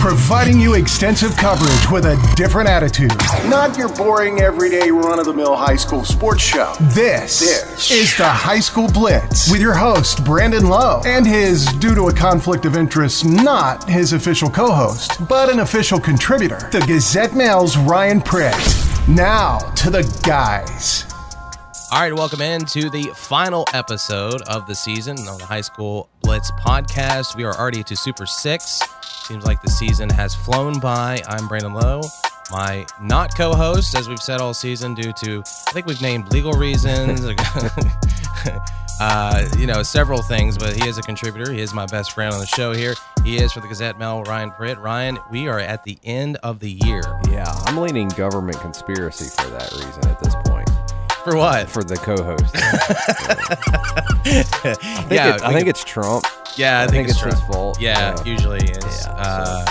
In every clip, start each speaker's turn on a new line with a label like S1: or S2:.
S1: providing you extensive coverage with a different attitude. Not your boring, everyday, run of the mill high school sports show. This,
S2: This.
S1: is the High School Blitz with your host, Brandon Lowe, and his, due to a conflict of interest, not his official co host, but an official contributor, the Gazette Mail's Ryan Pritt. Now to the guys.
S3: All right, welcome into the final episode of the season of the High School Blitz podcast. We are already to Super Six. Seems like the season has flown by. I'm Brandon Lowe, my not co-host, as we've said all season, due to I think we've named legal reasons, uh, you know, several things. But he is a contributor. He is my best friend on the show here. He is for the Gazette Mail, Ryan Pritt. Ryan, we are at the end of the year.
S4: Yeah, I'm leaning government conspiracy for that reason at this point.
S3: For what?
S4: For the co-host, I think,
S3: yeah,
S4: it- I think it's Trump.
S3: Yeah, I,
S4: I
S3: think,
S4: think
S3: it's,
S4: it's his fault.
S3: Yeah,
S4: Yeah.
S3: usually is.
S4: Yeah,
S3: uh,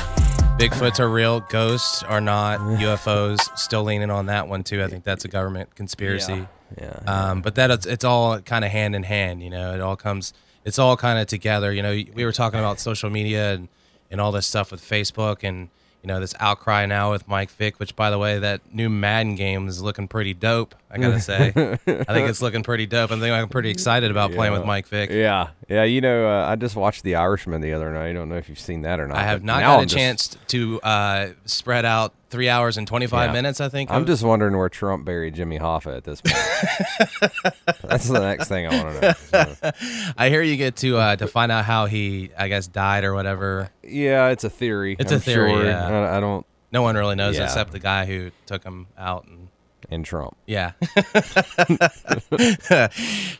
S3: Bigfoots are real, ghosts are not, UFOs still leaning on that one too. I think that's a government conspiracy.
S4: Yeah.
S3: Um, but that it's, it's all kind of hand in hand. You know, it all comes, it's all kind of together. You know, we were talking about social media and and all this stuff with Facebook and you know this outcry now with Mike Vick. Which, by the way, that new Madden game is looking pretty dope. I gotta say, I think it's looking pretty dope. I think I'm pretty excited about playing with Mike Vick.
S4: Yeah, yeah. You know, uh, I just watched The Irishman the other night. I don't know if you've seen that or not.
S3: I have not
S4: I'm
S3: a
S4: just-
S3: chance to uh, spread out three hours and 25
S4: Yeah.
S3: minutes, I think.
S4: I'm just wondering where Trump buried Jimmy Hoffa at this point. That's the next thing I want to know. So,
S3: I hear you get to uh, to find out how he, I guess, died or whatever.
S4: yeah, it's a theory.
S3: It's a
S4: I'm
S3: theory,
S4: sure.
S3: yeah.
S4: I, I don't.
S3: No one really knows
S4: Yeah.
S3: except the guy who took him out. And
S4: And Trump.
S3: yeah.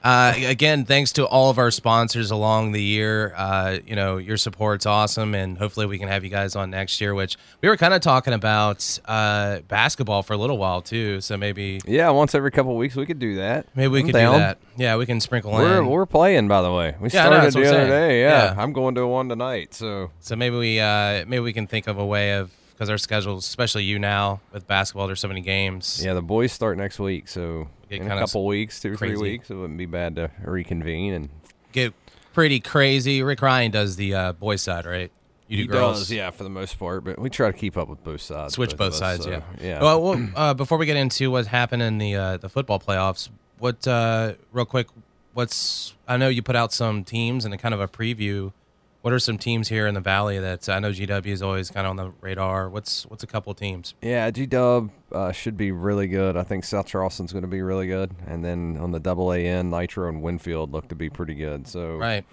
S3: uh, again, thanks to all of our sponsors along the year. Uh, you know, your support's awesome, and hopefully we can have you guys on next year. Which we were kind of talking about uh, basketball for a little while too. So maybe
S4: Yeah, once every couple weeks we could do that.
S3: maybe we
S4: I'm
S3: could
S4: down.
S3: do that. Yeah, we can sprinkle
S4: We're
S3: in.
S4: we're playing, by the way. We
S3: Yeah,
S4: started
S3: what
S4: the other day. Yeah,
S3: Yeah.
S4: I'm going to one tonight. So
S3: So maybe we uh, maybe we can think of a way of because our schedules, especially you now with basketball, there's so many games.
S4: yeah, the boys start next week. So
S3: Get
S4: in a couple weeks, two or
S3: crazy.
S4: three weeks, it wouldn't be bad to reconvene. And
S3: Get pretty crazy. Rick Ryan does the uh, boys side, right? You do
S4: he
S3: girls.
S4: does, yeah, for the most part. But we try to keep up with both sides.
S3: Switch both
S4: us,
S3: sides,
S4: so,
S3: yeah.
S4: yeah.
S3: Well, well uh, before we get into what happened in the uh, the football playoffs, what uh, real quick, what's I know you put out some teams and a kind of a preview. What are some teams here in the valley that I know GW is always kind of on the radar? What's what's a couple teams?
S4: Yeah, GW uh, should be really good. I think South Charleston's going to be really good, and then on the Double A end, Nitro and Winfield look to be pretty good. So
S3: Right.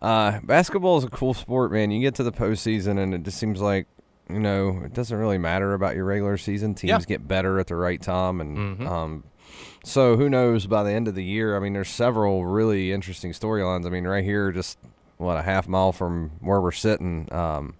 S4: Uh, basketball is a cool sport, man. You get to the postseason, and it just seems like you know it doesn't really matter about your regular season. Teams
S3: Yeah.
S4: get better at the right time, and
S3: Mhm.
S4: um, so who knows by the end of the year? I mean, there's several really interesting storylines. I mean, right here, just what a half mile from where we're sitting. Um,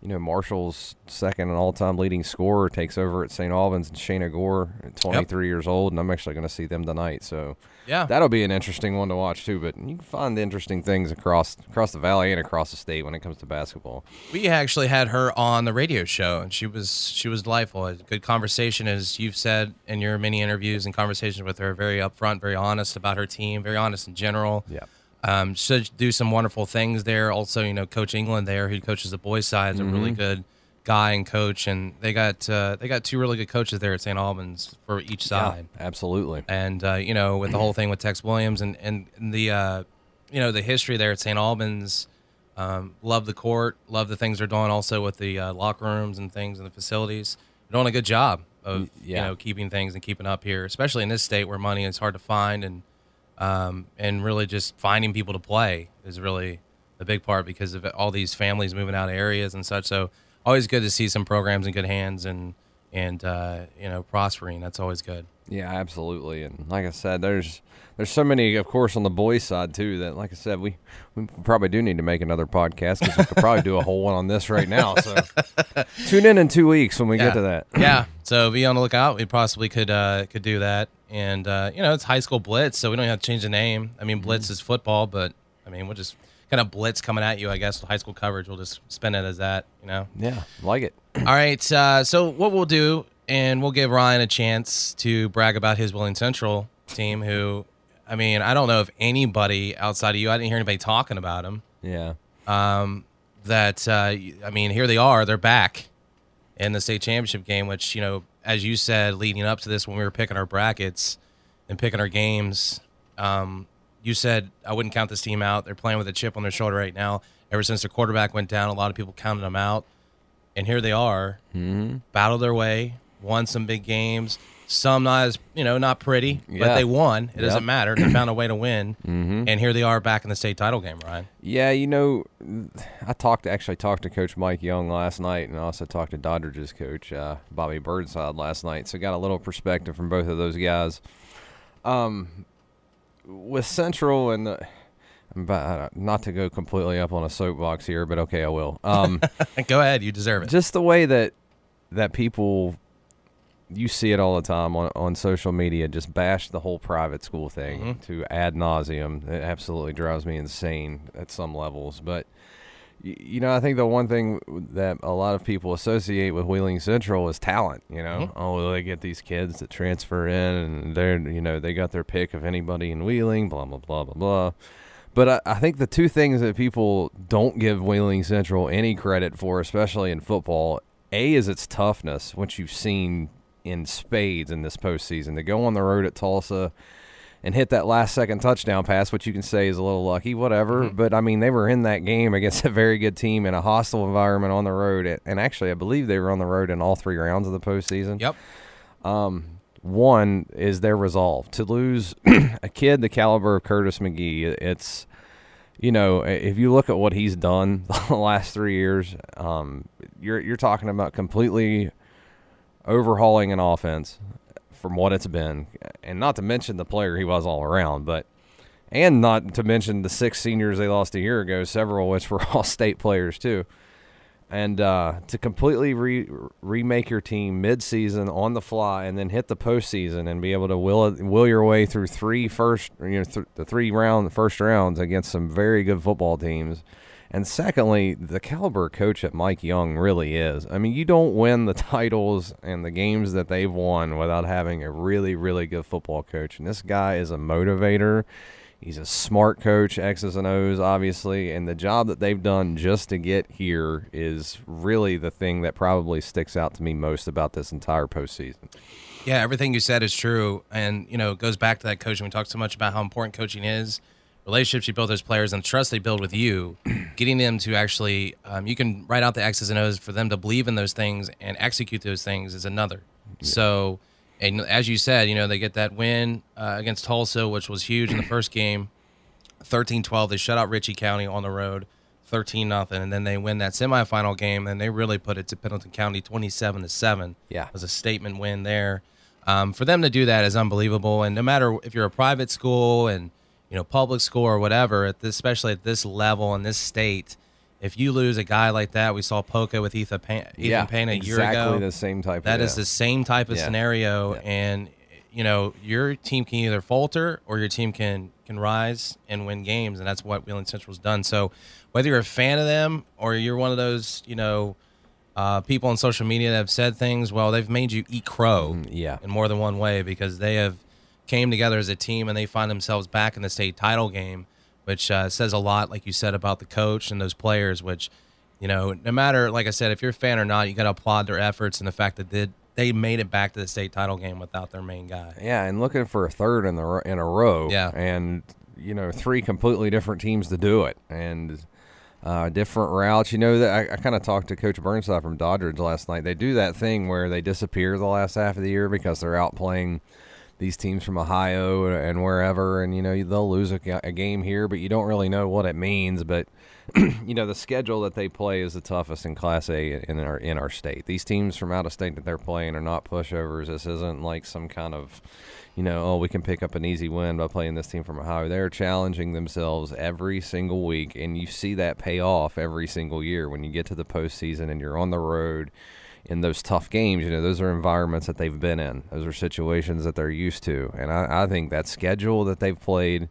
S4: you know, Marshall's second and all-time leading scorer takes over at St. Albans, and Shayna Gore, at 23 years old, and I'm actually going to see them tonight. So
S3: Yeah.
S4: that'll be an interesting one to watch too. But you can find interesting things across across the valley and across the state when it comes to basketball.
S3: We actually had her on the radio show, and she was she was delightful. A good conversation, as you've said in your many interviews and conversations with her. Very upfront, very honest about her team, very honest in general.
S4: Yeah.
S3: Um, should do some wonderful things there. Also, you know, Coach England there, who coaches the boys' side, is a really good guy and coach, and they got uh, they got two really good coaches there at St. Albans for each side.
S4: absolutely.
S3: and uh, you know with the whole thing with Tex Williams and and the uh, you know the history there at St. Albans. Um, love the court, love the things they're doing. Also with the uh, locker rooms and things and the facilities, they're doing a good job of
S4: yeah.
S3: you know keeping things and keeping up here, especially in this state where money is hard to find and um, and really just finding people to play is really the big part because of all these families moving out of areas and such. So always good to see some programs in good hands and and uh, you know prospering. That's always good.
S4: Yeah, absolutely. And like I said, there's there's so many, of course, on the boys' side too. That, like I said, we we probably do need to make another podcast because we could probably do a whole one on this right now. So tune in in two weeks when we
S3: yeah.
S4: get to that.
S3: yeah. So be on the lookout. We possibly could uh, could do that. And uh, you know, it's high school blitz, so we don't have to change the name. I mean, blitz
S4: Mm-hmm.
S3: is football, but I mean, we'll just kind of blitz coming at you. I guess high school coverage. We'll just spin it as that. You know.
S4: Yeah, like it.
S3: All right. Uh, so what we'll do, and we'll give Ryan a chance to brag about his Wheeling Central team. Who, I mean, I don't know if anybody outside of you. I didn't hear anybody talking about him.
S4: Yeah.
S3: Um, that uh, I mean, here they are. They're back in the state championship game, which you know, as you said, leading up to this, when we were picking our brackets and picking our games, um, you said I wouldn't count this team out. They're playing with a chip on their shoulder right now. Ever since their quarterback went down, a lot of people counted them out, and here they are, mm-hmm. battled their way, won some big games. Some not as you know, not pretty,
S4: Yeah.
S3: but they won. It doesn't matter. They found a way to win, mm-hmm. and here they are back in the state title game. Ryan,
S4: Yeah, you know, I talked actually talked to Coach Mike Young last night, and I also talked to Doddridge's coach uh, Bobby Burnside last night. So got a little perspective from both of those guys. Um, with Central and the, I'm about- not to go completely up on a soapbox here, but okay, I will. Um,
S3: go ahead. You deserve it.
S4: just the way that that people you see it all the time on, on social media just bash the whole private school thing mm-hmm. to ad nauseum. It absolutely drives me insane at some levels. But you know i think the one thing that a lot of people associate with wheeling central is talent you know? Mm-hmm. Oh they get these kids that transfer in and they're you know they got their pick of anybody in wheeling blah blah blah blah blah. But I, I think the two things that people don't give Wheeling Central any credit for, especially in football, A is its toughness, which you've seen in spades in this postseason. To go on the road at Tolsia and hit that last second touchdown pass, which you can say is a little lucky, whatever. But I mean, they were in that game against a very good team in a hostile environment on the road. And actually, I believe they were on the road in all three rounds of the postseason
S3: Yep.
S4: one is their resolve to lose a kid the caliber of Curtis McGee. It's you know if you look at what he's done the last three years, um, you're you're talking about completely overhauling an offense from what it's been, and not to mention the player he was all around, but. And not to mention the six seniors they lost a year ago, several of which were all state players too and uh, to completely re- remake your team mid-season on the fly, and then hit the postseason and be able to will it, will your way through three first, you know, th- the three round first rounds against some very good football teams. And secondly, the caliber coach that Mike Young really is. I mean, you don't win the titles and the games that they've won without having a really, really good football coach. And this guy is a motivator. He's a smart coach, X's and O's, obviously, and the job that they've done just to get here is really the thing that probably sticks out to me most about this entire postseason.
S3: Yeah, everything you said is true, and you know it goes back to that coaching. We talked so much about how important coaching is, relationships you build with those players, and trust they build with you. Getting them to actually, um, you can write out the X's and O's for them to believe in those things and execute those things is another. So, and as you said, you know they get that win uh, against Tolsia, which was huge in the first game, 13-12. They shut out Ritchie County on the road. 13 nothing and then they win that semifinal game and they really put it to Pendleton County 27 to 7
S4: Yeah.
S3: it was a statement win there um, for them to do that is unbelievable and no matter if you're a private school and you know public school or whatever at this, especially at this level in this state if you lose a guy like that we saw Poca with Ethan Payne, Ethan
S4: yeah,
S3: Payne a year
S4: exactly
S3: ago
S4: the same type.
S3: that
S4: of,
S3: is the same type of
S4: Yeah.
S3: scenario
S4: Yeah.
S3: and you know your team can either falter or your team can can rise and win games and that's what Wheeling Central's done so whether you're a fan of them or you're one of those you know uh, people on social media that have said things well they've made you eat crow
S4: Mm, yeah.
S3: in more than one way because they have came together as a team and they find themselves back in the state title game which uh, says a lot like you said about the coach and those players which you know no matter like i said if you're a fan or not you got to applaud their efforts and the fact that they, they made it back to the state title game without their main guy
S4: Yeah, and looking for a third in the in a row.
S3: Yeah.
S4: and you know three completely different teams to do it, and uh, different routes. You know that I, I kind of talked to Coach Burnside from Doddridge last night. They do that thing where they disappear the last half of the year because they're out playing these teams from Ohio and wherever, and you know they'll lose a, a game here, but you don't really know what it means. But you know the schedule that they play is the toughest in Class A in our in our state. These teams from out of state that they're playing are not pushovers. This isn't like some kind of you know, oh, we can pick up an easy win by playing this team from Ohio. They're challenging themselves every single week, and you see that pay off every single year when you get to the postseason and you're on the road in those tough games. You know, those are environments that they've been in, those are situations that they're used to. And I, I think that schedule that they've played,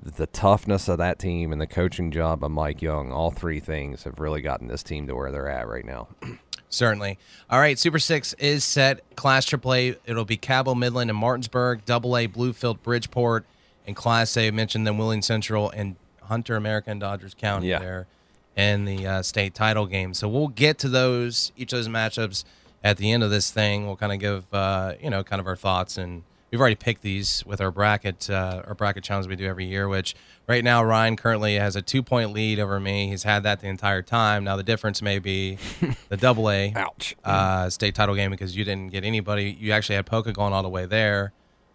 S4: the toughness of that team, and the coaching job of Mike Young, all three things have really gotten this team to where they're at right now.
S3: Certainly. All right, Super Six is set. Class AAA, it'll be Cabell, Midland, and Martinsburg. Double A, Bluefield, Bridgeport, and Class A. I mentioned them, Wheeling Central and Hunter, America, and Doddridge County
S4: Yeah.
S3: there. In the uh, state title game. So we'll get to those each of those matchups at the end of this thing. We'll kind of give uh, you know kind of our thoughts and we've already picked these with our bracket uh, our bracket challenge we do every year. Which right now Ryan currently has a two point lead over me. He's had that the entire time. Now the difference may be the double A
S4: Ouch.
S3: uh, state title game because you didn't get anybody. You actually had Poca going all the way there.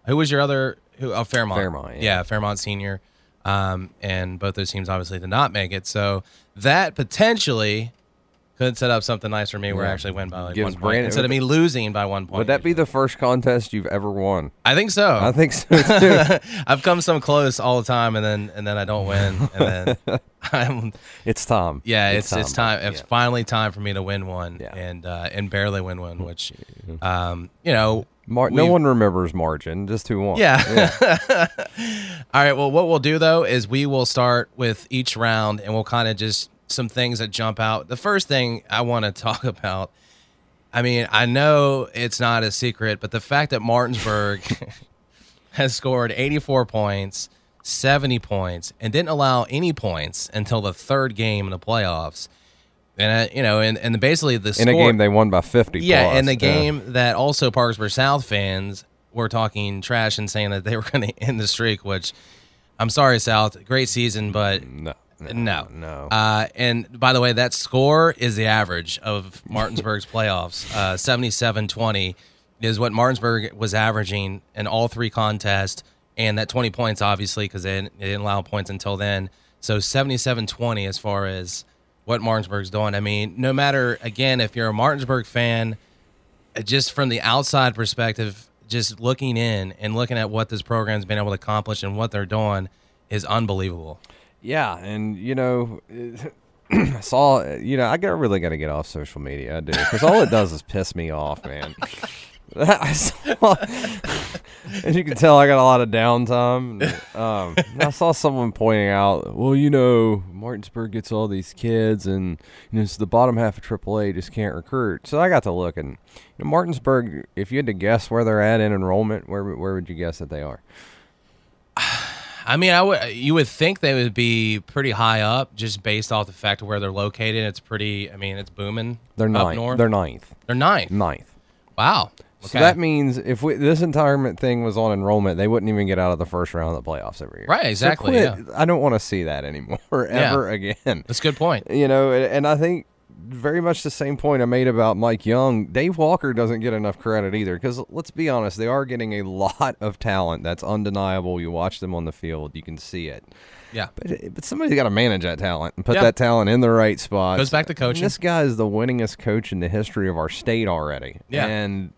S3: Who was your other? Who? Oh, Fairmont.
S4: Fairmont, yeah.
S3: Fairmont Senior. Um, and both those teams obviously did not make it. So that potentially could set up something nice for me where I actually win by like
S4: Gives
S3: one point
S4: Brandon-
S3: instead of me losing by one point.
S4: Would that be the first contest you've ever won?
S3: I think so.
S4: I think so too.
S3: I've come some close all the time, and then and then I don't win, and then I'm
S4: it's time.
S3: yeah, it's it's time. It's finally time for me to win one,
S4: Yeah.
S3: and uh, and barely win one, which um, you know
S4: Mar- no
S3: we've-
S4: one remembers margin, just who won.
S3: Yeah. All right. Well, what we'll do though is we will start with each round and we'll kind of just some things that jump out. The first thing I want to talk about, I mean, I know it's not a secret, but the fact that Martinsburg has scored 84 points, 70 points, and didn't allow any points until the third game in the playoffs. And, uh, you know, and, and basically the
S4: In a game they won by 50
S3: yeah,
S4: plus.
S3: in the
S4: Yeah.
S3: game that also Parkersburg South fans were talking trash and saying that they were going to end the streak, which I'm sorry, South, great season, but
S4: No.
S3: No,
S4: no.
S3: Uh, and by the way, that score is the average of Martinsburg's playoffs. Uh, 77-20 is what Martinsburg was averaging in all three contests, and that 20 points, obviously, because they, didn't- they didn't allow points until then. So 77-20 as far as what Martinsburg's doing. I mean, no matter, again, if you're a Martinsburg fan, uh, just from the outside perspective, just looking in and looking at what this program's been able to accomplish and what they're doing is unbelievable.
S4: Yeah, and you know, I saw. You know, I got really got to get off social media. I do because all it does is piss me off, man. I saw, as you can tell, I got a lot of downtime. Um, I saw someone pointing out, well, you know, Martinsburg gets all these kids, and you know, it's the bottom half of AAA just can't recruit. So I got to look, and you know, Martinsburg, if you had to guess where they're at in enrollment, where where would you guess that they are?
S3: I mean, I would you would think they would be pretty high up just based off the fact of where they're located. It's pretty. I mean, it's booming.
S4: They're
S3: up
S4: ninth.
S3: north.
S4: They're ninth.
S3: They're ninth.
S4: Ninth.
S3: Wow.
S4: So that means if we, this entire thing was on enrollment, they wouldn't even get out of the first round of the playoffs every year.
S3: Right,
S4: So
S3: exactly,
S4: quit.
S3: yeah.
S4: I don't want to see that anymore ever again.
S3: That's a good point.
S4: You know, and I think very much the same point I made about Mike Young. Dave Walker doesn't get enough credit either because let's be honest, they are getting a lot of talent. That's undeniable. You watch them on the field, you can see it.
S3: Yeah.
S4: But, eh, but somebody's got to manage that talent and put
S3: Yeah.
S4: that talent in the right spot.
S3: Goes back to coaching.
S4: This guy is the winningest coach in the history of our state already.
S3: Yeah.
S4: And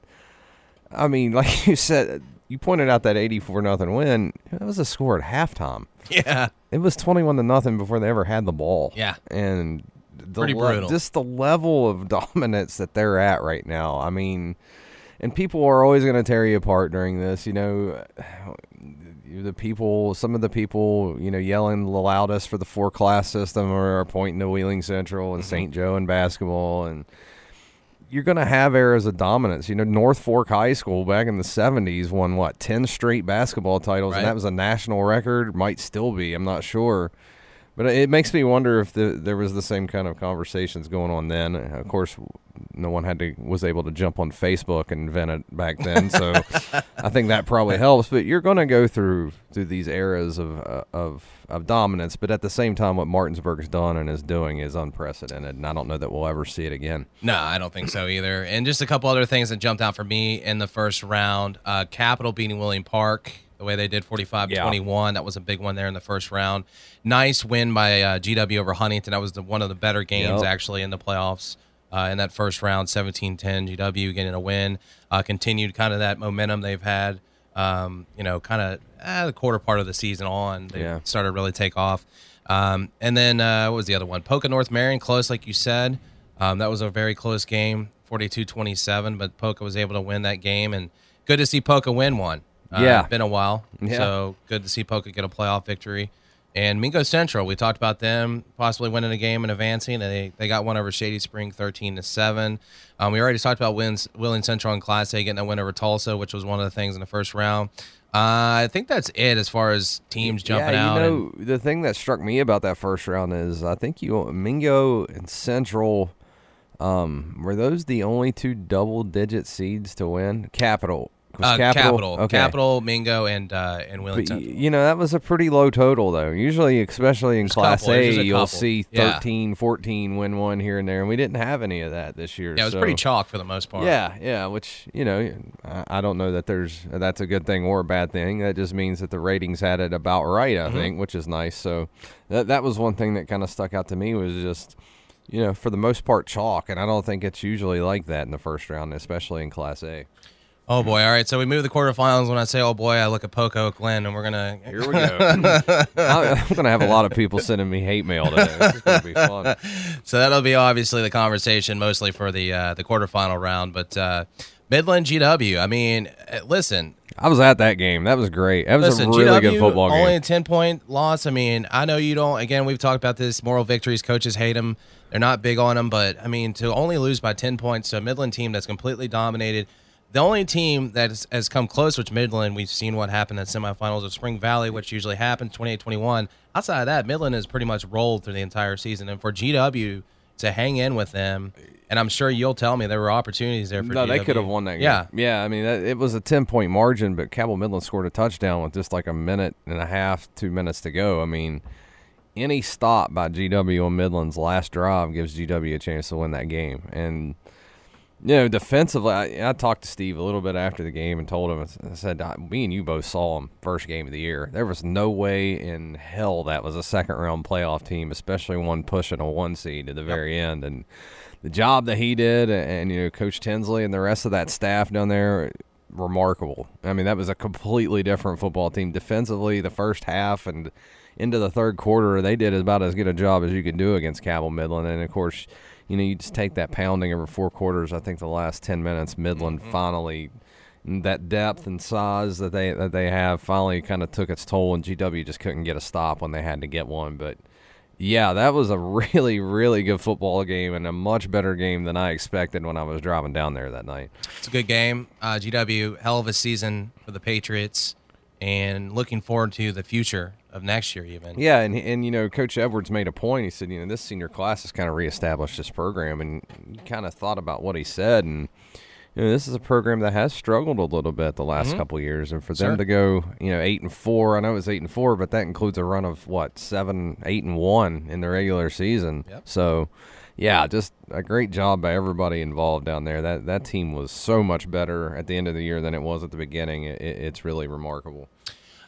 S4: I mean, like you said, you pointed out that eighty-four nothing win. That was a score at halftime.
S3: Yeah.
S4: It was twenty-one to nothing before they ever had the ball.
S3: Yeah.
S4: And the
S3: Pretty
S4: le-
S3: brutal.
S4: Just the level of dominance that they're at right now. I mean, and people are always going to tear you apart during this. You know, the people, some of the people, you know, yelling the loudest for the four class system are, pointing to Wheeling Central
S3: Mm-hmm.
S4: and St. Joe in basketball. And you're going to have eras of dominance. You know, North Fork High School back in the 70s won what, 10 straight basketball titles,
S3: Right.
S4: and that was a national record. Might still be, I'm not sure. But it makes me wonder if the, there was the same kind of conversations going on then. Of course, no one had to was able to jump on Facebook and vent it back then, so I think that probably helps. But you're going to go through through these eras of uh, of of dominance, but at the same time, what Martinsburg's done and is doing is unprecedented, and I don't know that we'll ever see it again.
S3: No, I don't think so either. And just a couple other things that jumped out for me in the first round. Uh, Capital beating William Park the way they did 45
S4: Yeah.
S3: 21. That was a big one there in the first round. Nice win by uh, GW over Huntington. That was the, one of the better games
S4: Yep.
S3: actually in the playoffs. Uh, in that first round, 17 10, GW getting a win. Uh, continued kind of that momentum they've had, um, you know, kind of uh, the quarter part of the season on. They
S4: Yeah.
S3: started to really take off. Um, and then uh, what was the other one? Poca North Marion, close, like you said. Um, that was a very close game, 42 27, but Poca was able to win that game. And good to see Poca win one. Uh,
S4: Yeah.
S3: it's been a while.
S4: Yeah.
S3: So good to see Poca get a playoff victory. And Mingo Central, we talked about them possibly winning a game and advancing. And they, they got one over Shady Spring, thirteen to seven. Um, we already talked about wins Wheeling Central in Class A getting a win over Tolsia, which was one of the things in the first round. Uh, I think that's it as far as teams jumping
S4: yeah,
S3: out.
S4: you
S3: and-
S4: know, the thing that struck me about that first round is I think you Mingo and Central um, were those the only two double digit seeds to win? Capital.
S3: Uh, Capital,
S4: Okay.
S3: Capital, Mingo, and uh, and
S4: But,
S3: Wellington.
S4: y- you know, that was a pretty low total, though. Usually, especially in
S3: There's
S4: Class
S3: couple.
S4: A,
S3: a
S4: you'll see
S3: Yeah.
S4: 13, 14 win one here and there, and we didn't have any of that this year.
S3: yeah, it was
S4: so-
S3: pretty chalk for the most part.
S4: Yeah, yeah, which, you know, I, I don't know that there's that's a good thing or a bad thing. That just means that the ratings had it about right, I think, which is nice. So that that was one thing that kind of stuck out to me was just, you know, for the most part chalk, and I don't think it's usually like that in the first round, especially in Class A.
S3: Oh boy! All right, so we move to the quarterfinals. When I say "oh boy," I look at Poco Glenn, and we're gonna.
S4: Here we go. I- I'm gonna have a lot of people sending me hate mail today. This is gonna be fun.
S3: So that'll be obviously the conversation mostly for the uh, the quarterfinal round. But uh, Midland GW. I mean, uh, listen,
S4: I was at that game. That was great. That was
S3: listen.
S4: a really
S3: GW
S4: good football game.
S3: only a ten point loss. I mean, I know you don't. Again, we've talked about this. Moral victories. Coaches hate them. They're not big on them. But I mean, to only lose by ten points to a Midland team that's completely dominated. The only team that has, has come close, which Midland, we've seen what happened at semifinals of Spring Valley, which usually happens 28-21. Outside of that, Midland has pretty much rolled through the entire season. And for GW to hang in with them, and I'm sure you'll tell me there were opportunities there for
S4: No, they could have won that game.
S3: Yeah.
S4: yeah. I mean, that, it was a ten point margin, but Cabell Midland scored a touchdown with just like a minute and a half, two minutes to go. I mean, any stop by GW on Midland's last drive gives GW a chance to win that game. And you know, defensively, I, I talked to Steve a little bit after the game and told him, I said, "I- me and you both saw him first game of the year. There was no way in hell that was a second round playoff team, especially one pushing a one seed to the very end. And the job that he did, and, you know, Coach Tinsley and the rest of that staff down there, remarkable. I mean, that was a completely different football team defensively. The first half and into the third quarter, they did about as good a job as you could do against Cabell Midland. And of course, you know, you just take that pounding over four quarters. I think the last ten minutes, Midland finally that depth and size that they that they have finally kind of took its toll, and GW just couldn't get a stop when they had to get one. But yeah, that was a really really good football game and a much better game than I expected when I was driving down there that night.
S3: It's a good game. Uh, GW, hell of a season for the Patriots, and looking forward to the future of next year, even.
S4: Yeah, and and you know, Coach Edwards made a point. He said, you know, this senior class has kind of reestablished this program, and kind of thought about what he said, and you know, this is a program that has struggled a little bit the last mm-hmm. couple years, and for
S3: Sure.
S4: them to go, you know, eight and four. I know it's eight and four, but that includes a run of what seven, eight and one in the regular season.
S3: Yep.
S4: So. Yeah, just a great job by everybody involved down there. That that team was so much better at the end of the year than it was at the beginning. It, it- it's really remarkable.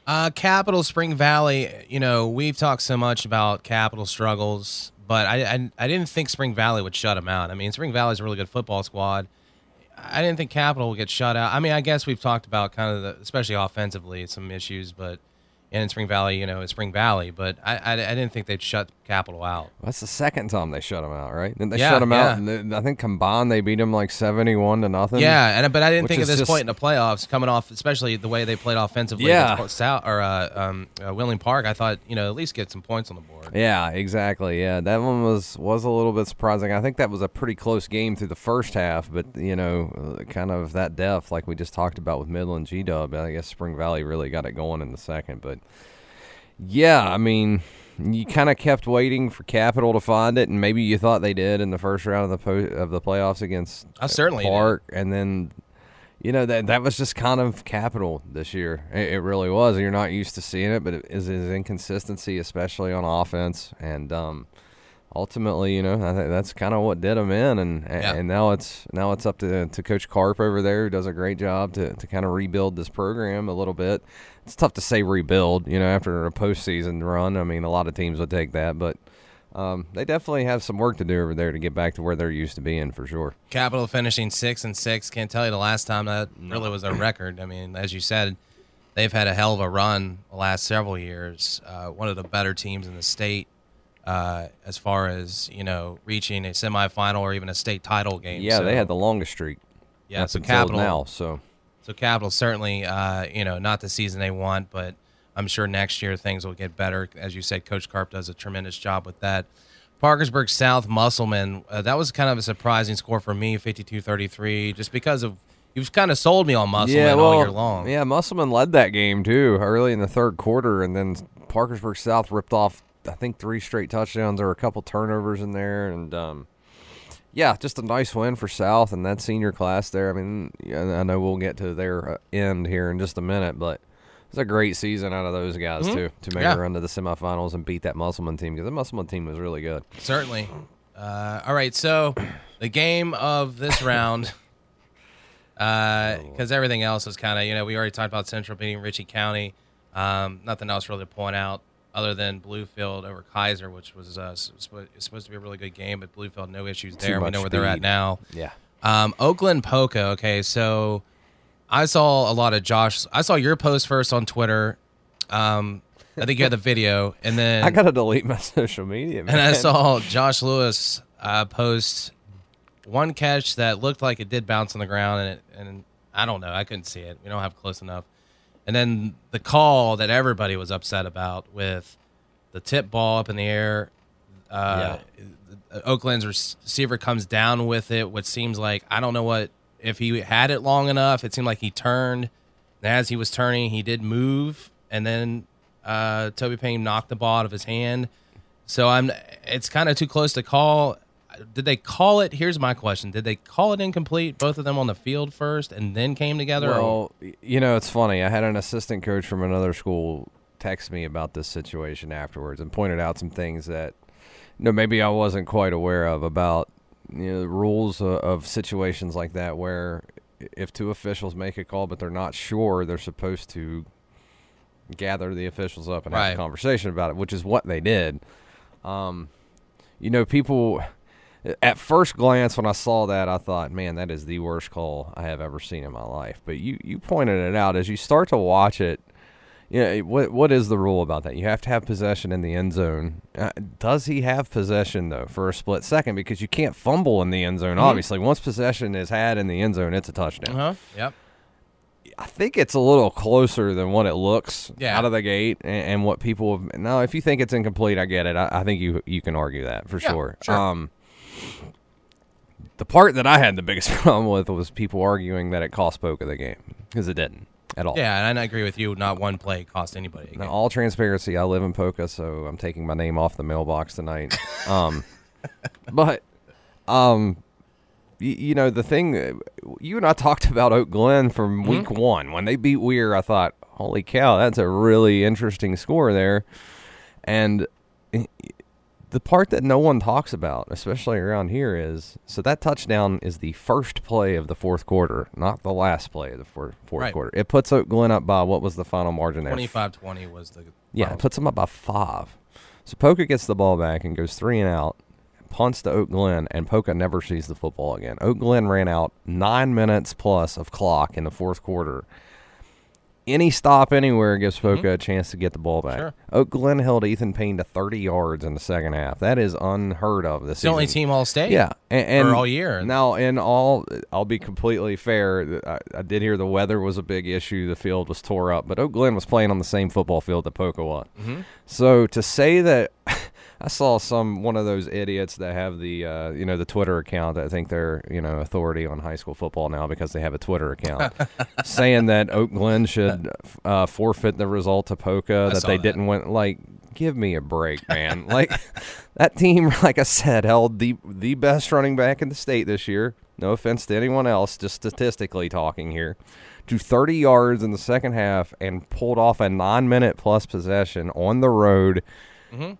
S3: Uh, Capital Spring Valley. You know, we've talked so much about Capital struggles, but I, I I didn't think Spring Valley would shut them out. I mean, Spring Valley's a really good football squad. I didn't think Capital would get shut out. I mean, I guess we've talked about kind of the, especially offensively, some issues, but and in Spring Valley, you know, it's Spring Valley, but I, I, I didn't think they'd shut Capital out.
S4: That's the second time they shut them out, right? Then they
S3: Yeah,
S4: shut them out. And they- I think combined they beat them like seventy-one to nothing.
S3: Yeah, and but I didn't think at this
S4: just-
S3: point in the playoffs, coming off, especially the way they played offensively
S4: Yeah.
S3: South or uh, um, uh, Wheeling Park, I thought you know at least get some points on the board.
S4: Yeah, exactly. Yeah, that one was was a little bit surprising. I think that was a pretty close game through the first half, but you know, uh, kind of that depth, like we just talked about with Midland G Dub. I guess Spring Valley really got it going in the second, but yeah, I mean, you kind of kept waiting for Capital to find it, and maybe you thought they did in the first round of the po- of the playoffs against
S3: I certainly did.
S4: Park, and then you know that that was just kind of Capital this year. It, it really was. You're not used to seeing it, but it is his inconsistency, especially on offense, and um, ultimately, you know, I think that's kind of what did him in, and
S3: Yeah.
S4: and now it's now it's up to to Coach Carp over there, who does a great job to to kind of rebuild this program a little bit. It's tough to say rebuild, you know, after a postseason run. I mean, a lot of teams would take that, but. Um, they definitely have some work to do over there to get back to where they're used to being for sure.
S3: Capital finishing six and six. Can't tell you the last time that really was a record. I mean, as you said, they've had a hell of a run the last several years. Uh, one of the better teams in the state uh, as far as you know reaching a semifinal or even a state title game.
S4: Yeah,
S3: So,
S4: they had the longest streak.
S3: yeah.
S4: up
S3: So Capital
S4: now. So
S3: So Capital certainly, uh, you know, not the season they want, but I'm sure next year things will get better. As you said, Coach Carp does a tremendous job with that. Parkersburg South Musselman, uh, that was kind of a surprising score for me, 52-33, just because of you've kind of sold me on Musselman
S4: yeah, well,
S3: all year long.
S4: Yeah, Musselman led that game too early in the third quarter, and then Parkersburg South ripped off I think three straight touchdowns. There were a couple turnovers in there, and um, yeah, just a nice win for South and that senior class there. I mean, I know we'll get to their uh, end here in just a minute, but it's a great season out of those guys
S3: Mhm.
S4: too to make
S3: Yeah.
S4: a run to the semifinals and beat that Musselman team because the Musselman team was really good.
S3: Certainly. Uh, all right, so the game of this round, because everything else is kind of, you know, we already talked about Central beating Ritchie County. Um, nothing else really to point out other than Bluefield over Keyser, which was uh, supposed to be a really good game, but Bluefield no issues there. We know where they're at now.
S4: Yeah.
S3: Um, Oak Glen Poca. Okay, so I saw a lot of Josh. I saw your post first on Twitter. Um, I think you had the video, and then
S4: I gotta delete my social media, man.
S3: and I saw Josh Lewis uh, post one catch that looked like it did bounce on the ground, and it, and I don't know, I couldn't see it. We don't have close enough. And then the call that everybody was upset about with the tip ball up in the air. Uh, Oak Glen's receiver comes down with it, which seems like I don't know what if he had it long enough. It seemed like he turned, and as he was turning, he did move, and then uh, Toby Payne knocked the ball out of his hand. So I'm. It's kind of too close to call. Did they call it? Here's my question: Did they call it incomplete? Both of them on the field first, and then came together. or-
S4: Well, y- you know, it's funny. I had an assistant coach from another school text me about this situation afterwards and pointed out some things that, you know, maybe I wasn't quite aware of about, you know, the rules of, of situations like that where if two officials make a call but they're not sure, they're supposed to gather the officials up and have a conversation about it, which is what they did. Um, you know, people at first glance when I saw that, I thought, man, that is the worst call I have ever seen in my life. But you, you pointed it out as you start to watch it. You know, what what is the rule about that? You have to have possession in the end zone. Uh, does he have possession though for a split second? Because you can't fumble in the end zone. Obviously, once possession is had in the end zone, it's a touchdown.
S3: uh-huh. Yep.
S4: I think it's a little closer than what it looks
S3: Yeah.
S4: out of the gate, and, and what people have. Now, if you think it's incomplete, I get it. I, I think you you can argue that for
S3: Yeah,
S4: sure.
S3: sure.
S4: Um, the part that I had the biggest problem with was people arguing that it cost Poca the game because it didn't at all.
S3: Yeah, and I agree with you. Not one play cost anybody.
S4: Now, all transparency, I live in Poca, so I'm taking my name off the mailbox tonight. um, but, um, y- you know, the thing, you and I talked about Oak Glen from
S3: Mm-hmm.
S4: week one. When they beat Weir, I thought, holy cow, that's a really interesting score there. And the part that no one talks about, especially around here, is so that touchdown is the first play of the fourth quarter, not the last play of the four, fourth
S3: Right.
S4: quarter. It puts Oak Glen up by what was the final margin there?
S3: 25-20 was the
S4: Yeah, it puts them up by five. So Poca gets the ball back and goes three and out, punts to Oak Glen, and Poca never sees the football again. Oak Glen ran out nine minutes plus of clock in the fourth quarter. Any stop anywhere gives Poca a chance to get the ball back.
S3: Mm-hmm. Sure.
S4: Oak Glen held Ethan Payne to 30 yards in the second half. That is unheard of this
S3: the only team all state.
S4: Yeah, and, and
S3: all year.
S4: Now, in all, I'll be completely fair. I, I did hear the weather was a big issue. The field was tore up, but Oak Glen was playing on the same football field that Poca was.
S3: Mm-hmm.
S4: So to say that, I saw some one of those idiots that have the uh, you know the Twitter account. I think they're you know authority on high school football now because they have a Twitter account, saying that Oak Glen should uh, forfeit the result to Poca that they
S3: that.
S4: didn't win. Like, give me a break, man. like that team, like I said, held the the best running back in the state this year. No offense to anyone else, just statistically talking here. To 30 yards in the second half and pulled off a nine minute plus possession on the road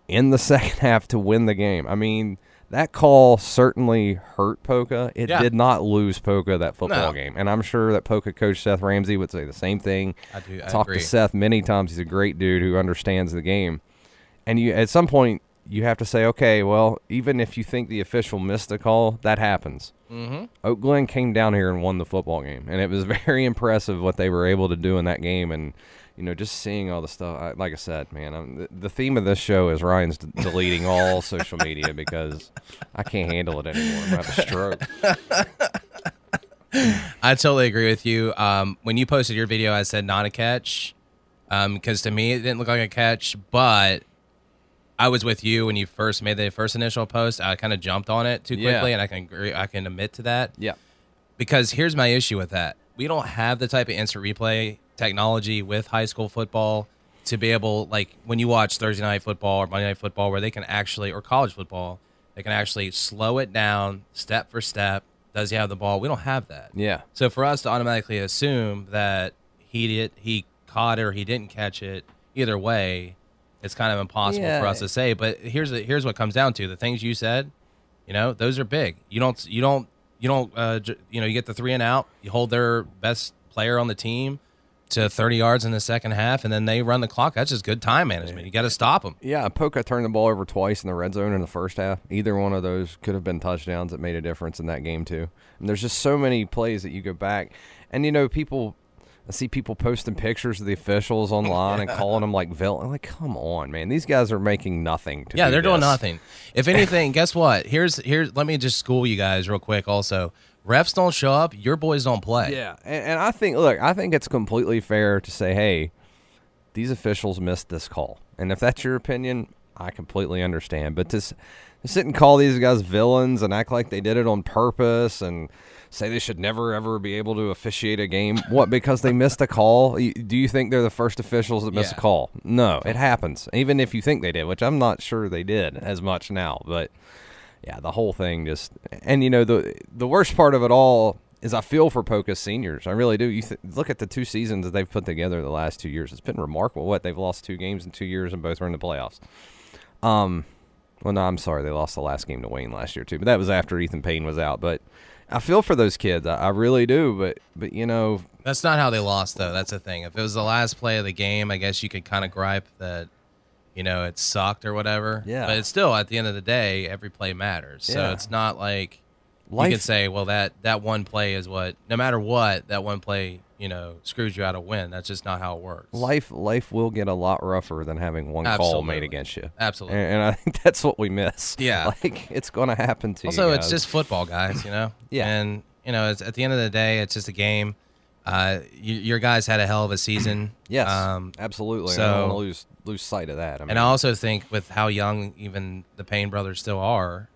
S4: in the second half to win the game. I mean, that call certainly hurt Poca. It
S3: Yeah.
S4: did not lose Poca that football
S3: No.
S4: game. And I'm sure that Poca coach Seth Ramsey would say the same thing.
S3: I do. I
S4: Talked
S3: agree.
S4: to Seth many times. He's a great dude who understands the game. And you at some point you have to say, okay, well, even if you think the official missed a call, that happens.
S3: Mm-hmm.
S4: Oak Glen came down here and won the football game, and it was very impressive what they were able to do in that game. And you know, just seeing all the stuff. I, like I said, man, I'm, the, the theme of this show is Ryan's d- deleting all social media because I can't handle it anymore. I'm a stroke.
S3: I totally agree with you. Um, when you posted your video, I said not a catch, because to me it didn't look like a catch. But I was with you when you first made the first initial post. I kind of jumped on it too
S4: Yeah.
S3: quickly, and I can agree. I can admit to that
S4: Yeah,
S3: because here's my issue with that. we don't have the type of instant replay technology with high school football to be able like when you watch Thursday night football or Monday night football where they can actually or college football they can actually slow it down step for step. Does he have the ball? We don't have that.
S4: Yeah.
S3: So for us to automatically assume that he did he caught it or he didn't catch it, either way, it's kind of impossible
S4: Yeah.
S3: for us to say. But here's the, here's what comes down to the things you said. You know, those are big. You don't you don't you don't uh, you know you get the three and out. You hold their best player on the team to 30 yards in the second half, and then they run the clock. That's just good time management. You got to stop them.
S4: Yeah, Poca turned the ball over twice in the red zone in the first half. Either one of those could have been touchdowns that made a difference in that game too. And there's just so many plays that you go back, and you know people. I see people posting pictures of the officials online and calling them like villain. I'm like, come on, man! These guys are making nothing. To
S3: Yeah,
S4: do
S3: they're doing nothing. If anything, guess what? Here's here's let me just school you guys real quick. Also, refs don't show up, your boys don't play.
S4: Yeah, and, and I think look, I think it's completely fair to say, hey, these officials missed this call, and if that's your opinion, I completely understand. But to, s- to sit and call these guys villains and act like they did it on purpose and say they should never ever be able to officiate a game, what because they missed a call? Do you think they're the first officials that missed
S3: Yeah.
S4: a call? No, it happens. Even if you think they did, which I'm not sure they did as much now, but yeah, the whole thing just and you know the the worst part of it all is I feel for Poca's seniors. I really do. You th- look at the two seasons that they've put together the last two years. It's been remarkable. What they've lost two games in two years, and both are in the playoffs. Um, well, no, I'm sorry, they lost the last game to Wayne last year too, but that was after Ethan Payne was out. But I feel for those kids. I, I really do. But but you know,
S3: That's not how they lost, though. That's the thing. If it was the last play of the game, I guess you could kind of gripe that, you know, it sucked or whatever.
S4: Yeah.
S3: But it's still, at the end of the day, every play matters. So
S4: Yeah.
S3: it's not like you can say, well, that that one play is what. No matter what, that one play, you know, screws you out of win. That's just not how it works.
S4: life life will get a lot rougher than having one call
S3: Absolutely.
S4: made against you.
S3: Absolutely.
S4: And, and I think that's what we miss.
S3: Yeah.
S4: like it's going to happen to you.
S3: Also, it's
S4: guys.
S3: just football, guys. You know.
S4: Yeah.
S3: And you know, it's at the end of the day, it's just a game. Uh, you, your guys had a hell of a season.
S4: Yes,
S3: Um,
S4: absolutely. I
S3: so-
S4: don't want to lose lose sight of that. I mean,
S3: and I also think with how young even the Payne brothers still are,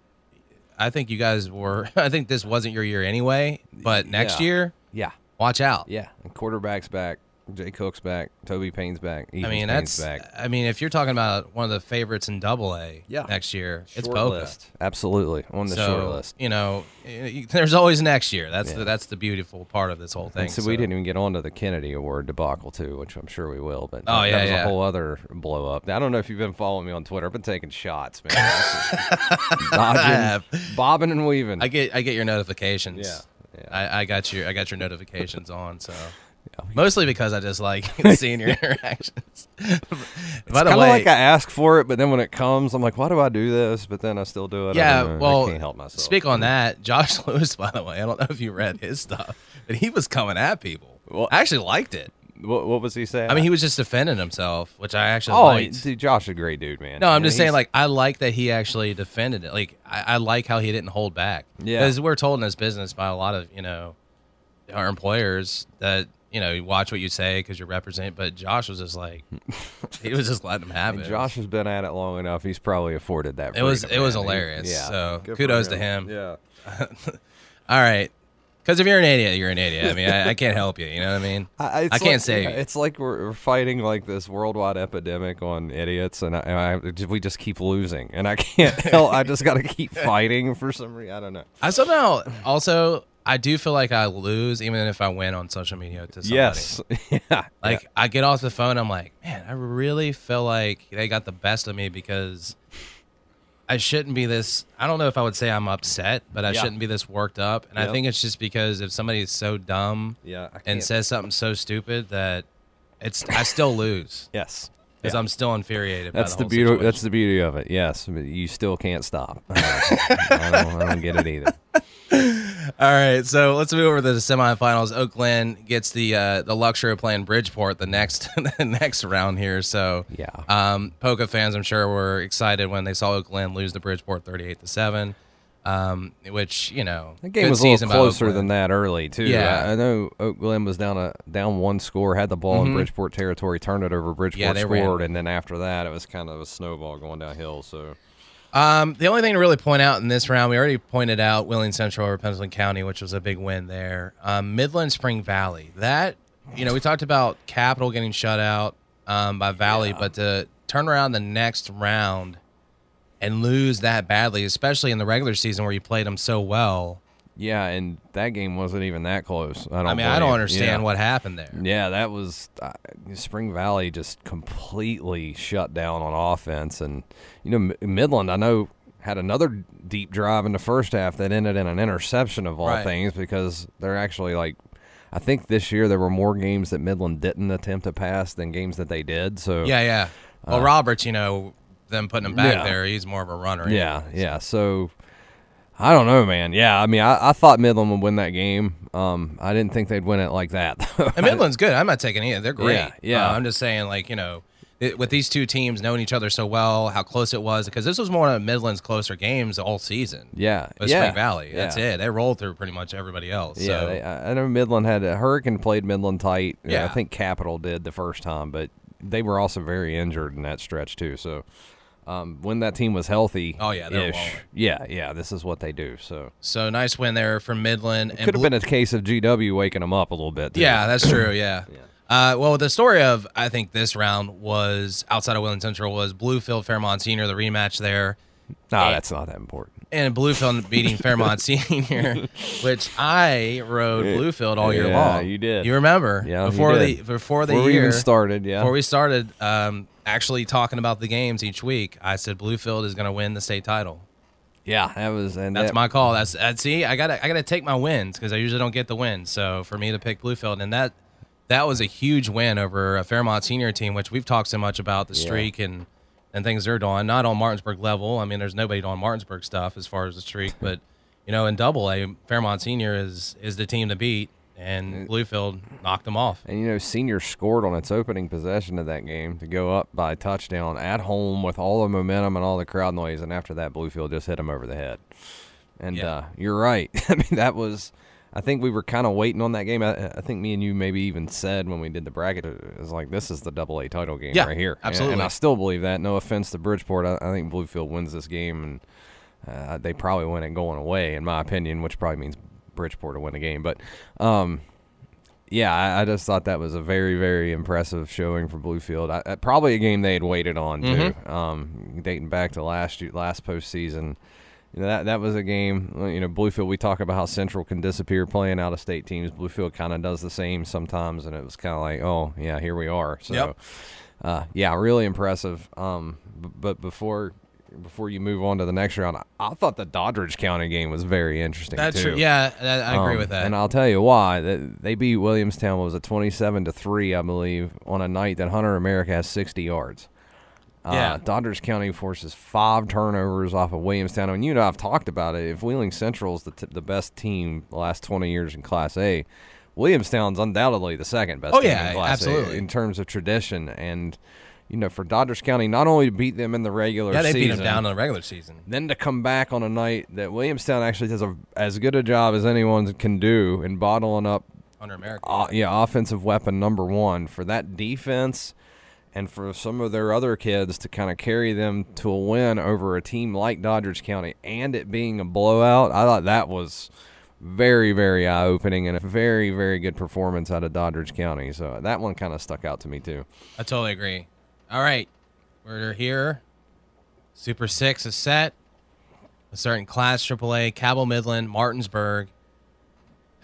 S3: I think you guys were. I think this wasn't your year anyway. But next
S4: Yeah.
S3: year,
S4: yeah,
S3: watch out.
S4: yeah. And quarterback's back. Jay Cook's back. Toby Payne's back.
S3: I mean,
S4: Payne's
S3: that's.
S4: back.
S3: I mean, if you're talking about one of the favorites in Double A
S4: Yeah.
S3: next year, it's
S4: Short
S3: Poca.
S4: list. Absolutely on the
S3: so
S4: short list.
S3: you know, there's always next year. That's
S4: Yeah.
S3: the that's the beautiful part of this whole thing.
S4: And so, we didn't even get onto the Kennedy Award debacle too, which I'm sure we will. But
S3: Oh,
S4: that,
S3: yeah,
S4: that was
S3: yeah.
S4: a whole other blow up. I don't know if you've been following me on Twitter. I've been taking shots, man. Dodging,
S3: have.
S4: bobbing and weaving.
S3: I get I get your notifications.
S4: Yeah, yeah.
S3: I, I got your I got your notifications on. So mostly because I just like seeing your interactions. By the
S4: kind of
S3: way,
S4: like I ask for it, but then when it comes, I'm like, why do I do this? But then I still do it.
S3: Yeah. Well,
S4: I can't help myself.
S3: speak on that. Josh Lewis, by the way, I don't know if you read his stuff, but he was coming at people.
S4: Well-
S3: I actually liked it.
S4: What, what was he saying?
S3: I mean, he was just defending himself, which I actually
S4: oh,
S3: liked.
S4: dude, Josh is a great dude, man.
S3: No, I'm just saying, like, I like that he actually defended it. Like, I, I like how he didn't hold back.
S4: Yeah.
S3: Because we're told in this business by a lot of, you know, our employers that, you know, you watch what you say because you're representing. But Josh was just like, he was just letting him have
S4: And
S3: it.
S4: Josh has been at it long enough. He's probably afforded that.
S3: It was-
S4: freedom,
S3: it was
S4: man. He-
S3: hilarious.
S4: yeah.
S3: So,
S4: Good for
S3: kudos to him.
S4: Yeah.
S3: All right. Because if you're an idiot, you're an idiot. I mean, I, I can't help you. You know what I mean?
S4: I,
S3: I can't
S4: like,
S3: save
S4: yeah,
S3: you.
S4: It's like we're, we're fighting like this worldwide epidemic on idiots, and, I, and I, we just keep losing, and I can't help. I just got to keep fighting for some reason. I don't know.
S3: I somehow also, I do feel like I lose even if I win on social media to somebody.
S4: Yes. yeah.
S3: Like I get off the phone, I'm like, man, I really feel like they got the best of me because I shouldn't be this. I don't know if I would say I'm upset, but I
S4: Yeah.
S3: shouldn't be this worked up. And I think it's just because if somebody is so dumb
S4: Yeah.
S3: And says something so stupid that it's I still lose
S4: yes.
S3: because
S4: Yeah.
S3: I'm still infuriated. by
S4: That's the
S3: whole
S4: beauty.
S3: situation.
S4: That's the beauty of it. Yes, but you still can't stop. I don't, I don't get it either.
S3: All right, so let's move over to the semifinals. Oak Glen gets the uh, the luxury of playing Bridgeport the next the next round here. So
S4: Yeah.
S3: um, Poca fans, I'm sure, were excited when they saw Oak Glen lose to Bridgeport 38 to seven. Um, which you know,
S4: the game was a little
S3: season by Oak
S4: closer than that early too.
S3: Yeah.
S4: I, I know Oak Glen was down a down one score, had the ball in Bridgeport territory, turned it over. Bridgeport
S3: Mm-hmm. Yeah, they ran
S4: scored, and then after that, it was kind of a snowball going downhill. So
S3: Um, the only thing to really point out in this round, we already pointed out Wheeling Central over Pendleton County, which was a big win there. Um, Midland Spring Valley, that you know, we talked about Capital getting shut out um, by Valley, but to turn around the next round and lose that badly, especially in the regular season where you played them so well.
S4: Yeah, and that game wasn't even that close. I don't.
S3: I mean, I don't understand
S4: Yeah.
S3: what happened there.
S4: Yeah, that was uh, Spring Valley just completely shut down on offense, and you know Midland. I know had another deep drive in the first half that ended in an interception of all
S3: Right.
S4: things because they're actually like. I think this year there were more games that Midland didn't attempt to pass than games that they did. So
S3: Yeah, yeah. Well, Roberts, you know, them putting him back
S4: Uh, Yeah.
S3: there, he's more of a runner.
S4: Yeah, yeah. So I don't know, man. Yeah, I mean, I, I thought Midland would win that game. Um, I didn't think they'd win it like that.
S3: And Midland's good. I'm not taking either. They're great.
S4: Yeah, yeah.
S3: Uh, I'm just saying, like, you know, it, with these two teams knowing each other so well, how close it was, because this was one of Midland's closer games all season.
S4: yeah,
S3: With
S4: yeah,
S3: Spring Valley. That's
S4: yeah.
S3: it. They rolled through pretty much everybody else.
S4: Yeah,
S3: so.
S4: they, I know Midland had a Hurricane played Midland tight. Uh,
S3: Yeah.
S4: I think Capital did the first time, but they were also very injured in that stretch too. So um, when that team was healthy,
S3: Oh, yeah,
S4: ish, yeah, yeah, this is what they do. So
S3: so nice win there from Midland. and
S4: could have been a case of GW waking them up a little bit. Too.
S3: Yeah, that's true. Yeah. Uh, well, the story of I think this round was outside of Wheeling Central was Bluefield Fairmont Senior, the rematch there,
S4: no, that's not that important.
S3: and Bluefield beating Fairmont Senior, which I rode Bluefield all year
S4: Yeah,
S3: long.
S4: you did.
S3: You remember?
S4: Yeah,
S3: before the before the
S4: Before we
S3: year
S4: even started, yeah.
S3: Before we started, um, actually talking about the games each week, I said Bluefield is going to win the state title.
S4: yeah, that was and
S3: That's
S4: that,
S3: my call. That's that. See, I gotta I gotta take my wins because I usually don't get the wins. So for me to pick Bluefield, and that that was a huge win over a Fairmont senior team, which we've talked so much about the streak and and things they're doing. Not on Martinsburg level. I mean, there's nobody doing Martinsburg stuff as far as the streak, but you know, in Double A, Fairmont senior is is the team to beat, and Bluefield knocked them off.
S4: And you know, Senior scored on its opening possession of that game to go up by touchdown at home with all the momentum and all the crowd noise, and after that, Bluefield just hit him over the head. And
S3: Yeah.
S4: uh, you're right. I mean, that was. I think we were kind of waiting on that game. I, I think me and you maybe even said when we did the bracket, it was like, "This is the Double A title game
S3: Yeah,
S4: right here." And- And. I still believe that. No offense to Bridgeport, I, I think Bluefield wins this game, and uh, they probably win it going away, in my opinion, which probably means Bridgeport to win the game. But um, yeah, I, I just thought that was a very, very impressive showing for Bluefield. I, uh, probably a game they had waited on too, um, dating back to last year, last postseason. You know, that that was a game. You know, Bluefield. We talk about how Central can disappear playing out of state teams. Bluefield kind of does the same sometimes, and it was kind of like, oh yeah, here we are. So,
S3: Yep.
S4: uh, yeah, really impressive. Um, b- but before before you move on to the next round, I, I thought the Doddridge County game was very interesting.
S3: That's
S4: too.
S3: true. Yeah, I, I agree
S4: Um,
S3: with that.
S4: And I'll tell you why. That- They beat Williamstown was a twenty-seven to three, I believe, on a night that Hunter America has sixty yards. Uh,
S3: Yeah.
S4: Doddridge County forces five turnovers off of Williamstown. And you know, I've talked about it. If Wheeling Central is the, t- the best team the last 20 years in Class A, Williamstown's undoubtedly the second best
S3: Oh,
S4: team
S3: yeah,
S4: in Class
S3: absolutely.
S4: A in terms of tradition. And, you know, for Doddridge County, not only to beat them in the regular
S3: yeah, they
S4: season,
S3: beat them down in the regular season.
S4: then to come back on a night that Williamstown actually does a, as good a job as anyone can do in bottling up,
S3: Hunter America.
S4: uh, yeah, offensive weapon number one for that defense, and for some of their other kids to kind of carry them to a win over a team like Doddridge County, and it being a blowout. I thought that was very, very eye opening and a very, very good performance out of Doddridge County. So that one kind of stuck out to me too.
S3: I totally agree. All right, we're here. Super Six is set. A certain class AAA, Cabell Midland, Martinsburg.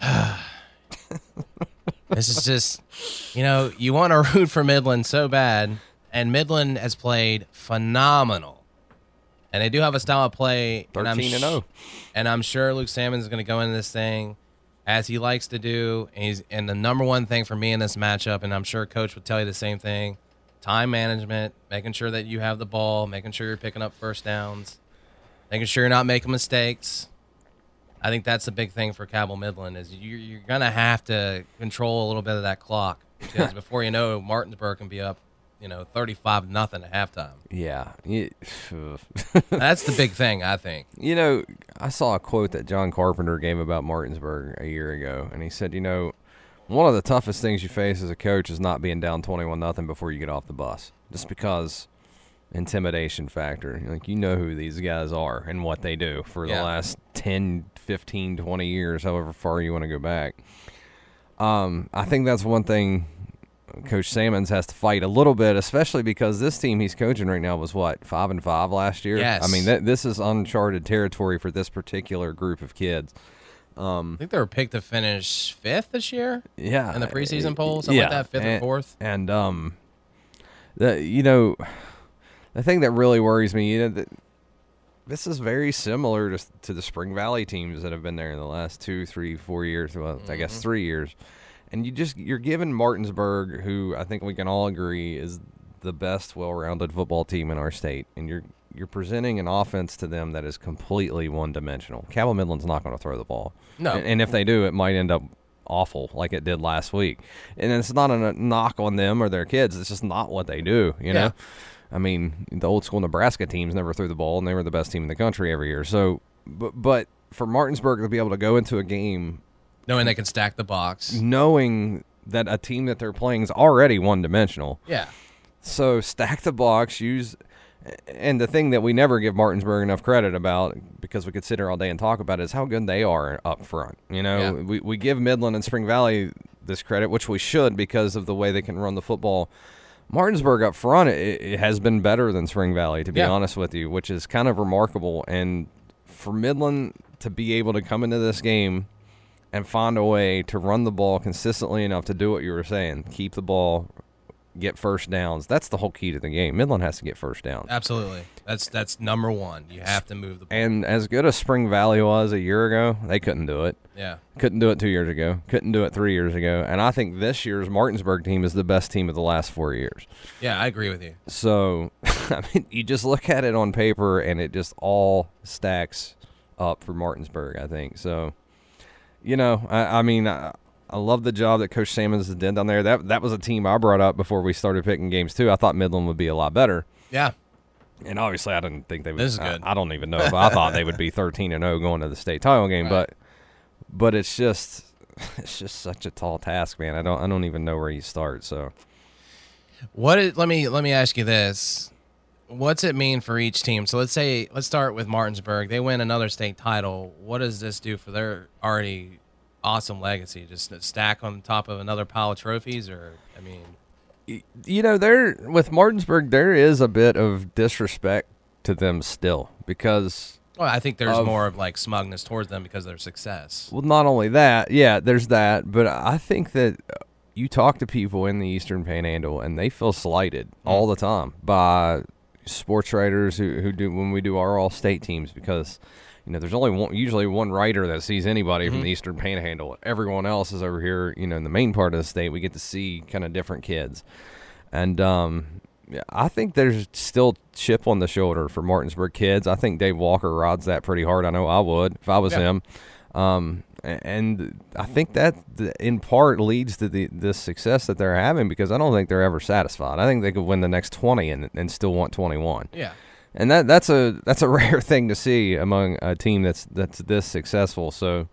S3: this is just, you know, you want to root for Midland so bad, and Midland has played phenomenal. And they do have a style of play. and I'm
S4: and oh. zero.
S3: and I'm sure Luke Salmon is going to go into this thing as he likes to do. And, he's, and the number one thing for me in this matchup, and I'm sure Coach would tell you the same thing: time management, making sure that you have the ball, making sure you're picking up first downs, making sure you're not making mistakes. I think that's the big thing for Cabell Midland is you, you're going to have to control a little bit of that clock because before you know, Martinsburg can be up, you know, 35 nothing at halftime.
S4: Yeah.
S3: That's the big thing, I think.
S4: You know, I saw a quote that John Carpenter gave about Martinsburg a year ago, and he said, "You know, one of the toughest things you face as a coach is not being down twenty-one nothing before you get off the bus, just because intimidation factor. Like you know who these guys are and what they do for
S3: Yeah.
S4: the last 10, 15, 20 years, however far you want to go back. Um, I think that's one thing Coach Salmons has to fight a little bit, especially because this team he's coaching right now was what five and five last year.
S3: Yes.
S4: I mean th- this is uncharted territory for this particular group of kids.
S3: I think they were picked to finish fifth this year
S4: Yeah,
S3: in the preseason poll, something like that, fifth or
S4: and,
S3: fourth.
S4: And um, the you know, the thing that really worries me, you know, that this is very similar to to the Spring Valley teams that have been there in the last two, three, four years. Well, I
S3: Mm-hmm.
S4: guess three years. And you just you're giving Martinsburg, who I think we can all agree is the best well-rounded football team in our state, and you're you're presenting an offense to them that is completely one-dimensional. Cabell Midland's not going to throw the ball.
S3: No.
S4: And, and if they do, it might end up awful like it did last week. And it's not a knock on them or their kids. It's just not what they do, you
S3: Yeah.
S4: know? I mean, the old school Nebraska teams never threw the ball, and they were the best team in the country every year. So, but, but for Martinsburg to be able to go into a game
S3: Knowing they can stack the box.
S4: knowing that a team that they're playing is already one dimensional,
S3: Yeah.
S4: so stack the box, use. And the thing that we never give Martinsburg enough credit about, because we could sit here all day and talk about, it, is how good they are up front. You know,
S3: Yeah.
S4: we, we give Midland and Spring Valley this credit, which we should because of the way they can run the football. Martinsburg up front, it, it has been better than Spring Valley, to be
S3: Yeah.
S4: honest with you, which is kind of remarkable. And for Midland to be able to come into this game and find a way to run the ball consistently enough to do what you were saying, keep the ball, get first downs. That's the whole key to the game. Midland has to get first downs.
S3: Absolutely. That's that's number one. You have to move the ball.
S4: And as good as Spring Valley was a year ago, they couldn't do it.
S3: yeah.
S4: Couldn't do it two years ago. Couldn't do it three years ago. And I think this year's Martinsburg team is the best team of the last four years.
S3: Yeah, I agree with you.
S4: So, I mean, you just look at it on paper and it just all stacks up for Martinsburg, I think. So, you know, I, I mean, I, I love the job that Coach Salmons has done down there. That that was a team I brought up before we started picking games too. I thought Midland would be a lot better,
S3: Yeah.
S4: and obviously I didn't think they would.
S3: This is
S4: I-
S3: good.
S4: I, don't even know, but I thought they would be thirteen and zero going to the state title game.
S3: Right.
S4: But but it's just it's just such a tall task, man. I don't I don't even know where you start. So
S3: What let me let me ask you this. What's it mean for each team? So let's say let's start with Martinsburg. They win another state title. What does this do for their already awesome legacy? Just stack on top of another pile of trophies or I mean
S4: you know, there with Martinsburg, there is a bit of disrespect to them still because,
S3: well, I think there's
S4: Of-
S3: more of like smugness towards them because of their success.
S4: well, not only that, yeah, there's that, but I think that uh, you talk to people in the Eastern Panhandle and they feel slighted all the time by sports writers who, who do when we do our all state teams because. You know, there's only one, usually one writer that sees anybody from the Eastern Panhandle. Everyone else is over here, you know, in the main part of the state. We get to see kind of different kids. And um, I think there's still chip on the shoulder for Martinsburg kids. I think Dave Walker rides that pretty hard. I know I would if I was
S3: Yeah.
S4: him. Um, and I think that in part leads to the this success that they're having because I don't think they're ever satisfied. I think they could win the next 20 and, and still want 21
S3: Yeah.
S4: And that that's a that's a rare thing to see among a team that's that's this successful. So, you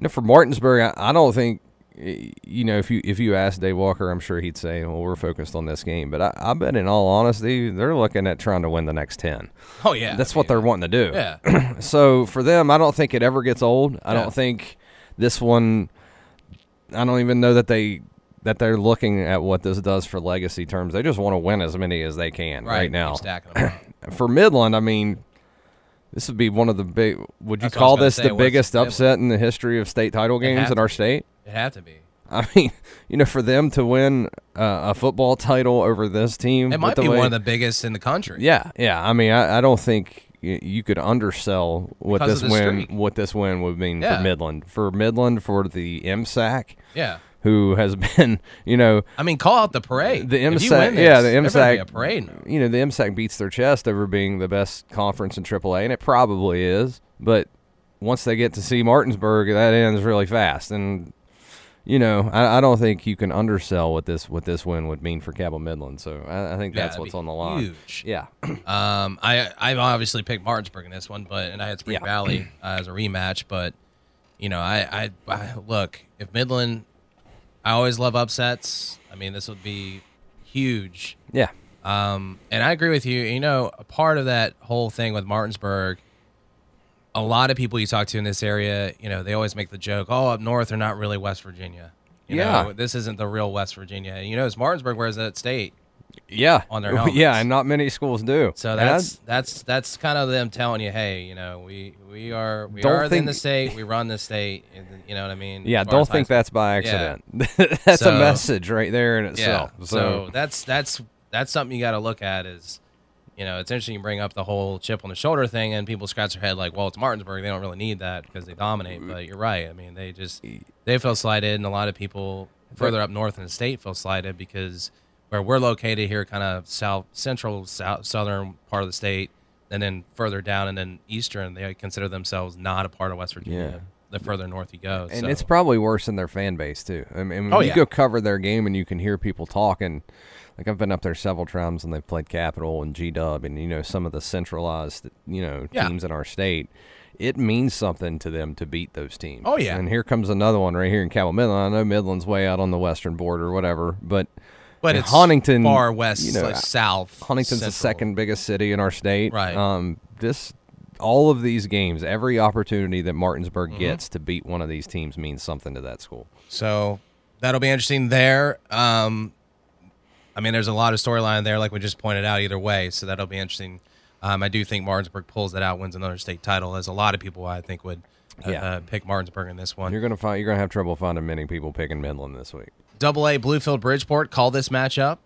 S4: know, for Martinsburg, I, I don't think you know if you if you ask Dave Walker, I'm sure he'd say, "Well, we're focused on this game." But I, I bet, in all honesty, they're looking at trying to win the next ten.
S3: Oh yeah.
S4: That's
S3: I
S4: what
S3: mean,
S4: they're wanting to do.
S3: Yeah.
S4: So for them, I don't think it ever gets old. I
S3: Yeah.
S4: don't think this one. I don't even know that they that they're looking at what this does for legacy terms. They just want to win as many as they can right,
S3: Right,
S4: now for Midland, I mean, this would be one of the big. Would you
S3: That's
S4: call this
S3: say,
S4: the biggest upset in the history of state title games in our
S3: be.
S4: state?
S3: It had to be.
S4: I mean, you know, for them to win uh, a football title over this team,
S3: It might be
S4: way-
S3: one of the biggest in the country.
S4: Yeah, yeah. I mean, I, I don't think y- you could undersell what
S3: Because
S4: this win,
S3: streak.
S4: what this win would mean
S3: Yeah.
S4: for Midland, for Midland, for the MSAC,
S3: Yeah.
S4: Who has been, you know,
S3: I mean, call out the parade.
S4: The MSAC, yeah, the MSAC,
S3: parade. now.
S4: you know, the MSAC beats their chest over being the best conference in AAA, and it probably is. But once they get to see Martinsburg, that ends really fast. And you know, I, I don't think you can undersell what this what this win would mean for Cabell Midland. So I, I think that's
S3: that'd
S4: what's on the line.
S3: Huge.
S4: Yeah,
S3: Um, I I obviously picked Martinsburg in this one, but and I had Spring
S4: Yeah.
S3: Valley uh, as a rematch. But you know, I, I I look if Midland. I always love upsets. I mean, this would be huge.
S4: yeah,
S3: Um, and I agree with you. You know, a part of that whole thing with Martinsburg, a lot of people you talk to in this area, you know, they always make the joke, "Oh, up north they're not really West Virginia." You
S4: Yeah.
S3: know, this isn't the real West Virginia. You know, it's Martinsburg, where's that state?
S4: Yeah,
S3: On their helmets.
S4: yeah, and not many schools do.
S3: So that's that's that's kind of them telling you, hey, you know, we we are we
S4: Don't
S3: are in the state, we run the state, you know what I mean?
S4: Yeah, don't think that's by
S3: Yeah.
S4: accident. that's
S3: So-
S4: a message right there in
S3: Yeah.
S4: itself.
S3: So, that's that's that's something you got to look at. Is you know, it's interesting you bring up the whole chip on the shoulder thing, and people scratch their head like, well, it's Martinsburg, they don't really need that because they dominate. Mm-hmm. But you're right. I mean, they just they feel slighted, and a lot of people further up north in the state feel slighted because where we're located here, kind of south central south southern part of the state, and then further down and then eastern, they consider themselves not a part of West Virginia.
S4: Yeah.
S3: The further north you go,
S4: and
S3: so.
S4: it's probably worse in their fan base too. I mean,
S3: Oh,
S4: you
S3: yeah.
S4: go cover their game and you can hear people talking. Like I've been up there several times and they've played Capital and G Dub and you know some of the centralized you know
S3: Yeah.
S4: teams in our state. It means something to them to beat those teams.
S3: Oh, yeah.
S4: And here comes another one right here in Cabell Midland. I know Midland's way out on the western border, or whatever, but
S3: but it's
S4: Huntington,
S3: far west,
S4: you know,
S3: like south.
S4: Huntington's the second biggest city in our state.
S3: Right.
S4: Um, this, all of these games, every opportunity that Martinsburg
S3: Mm-hmm.
S4: gets to beat one of these teams means something to that school.
S3: So that'll be interesting there. Um, I mean, there's a lot of storyline there, like we just pointed out, either way. So that'll be interesting. Um, I do think Martinsburg pulls that out, wins another state title. As a lot of people, I think, would uh,
S4: Yeah.
S3: uh, pick Martinsburg in this one.
S4: You're gonna find you're gonna have trouble finding many people picking Midland this week.
S3: Double A Bluefield Bridgeport call this matchup.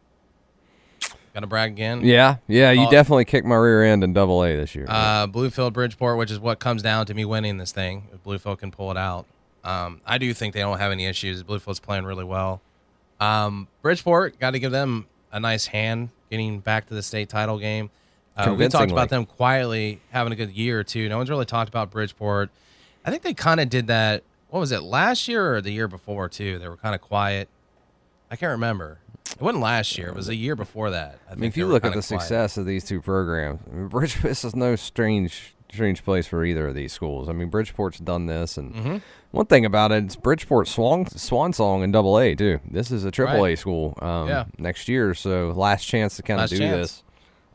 S3: Got to brag again.
S4: Yeah, yeah, you definitely kicked my rear end in Double A this year.
S3: Uh, Bluefield Bridgeport, which is what comes down to me winning this thing. If Bluefield can pull it out, um, I do think they don't have any issues. Bluefield's playing really well. Um, Bridgeport got to give them a nice hand getting back to the state title game. Uh, we talked
S4: Convincingly.
S3: about them quietly having a good year too. No one's really talked about Bridgeport. I think they kind of did that. What was it last year or the year before too? They were kind of quiet. I can't remember. It wasn't last year. It was a year before that. I,
S4: I mean,
S3: think
S4: if you look at the
S3: quiet.
S4: success of these two programs, I mean, Bridge this is no strange strange place for either of these schools. I mean, Bridgeport's done this, and
S3: Mm-hmm.
S4: one thing about it, it's Bridgeport swan swan song in Double A too. This is a Triple A
S3: Right.
S4: school um,
S3: Yeah.
S4: next year, so last chance to kind of do
S3: chance.
S4: this.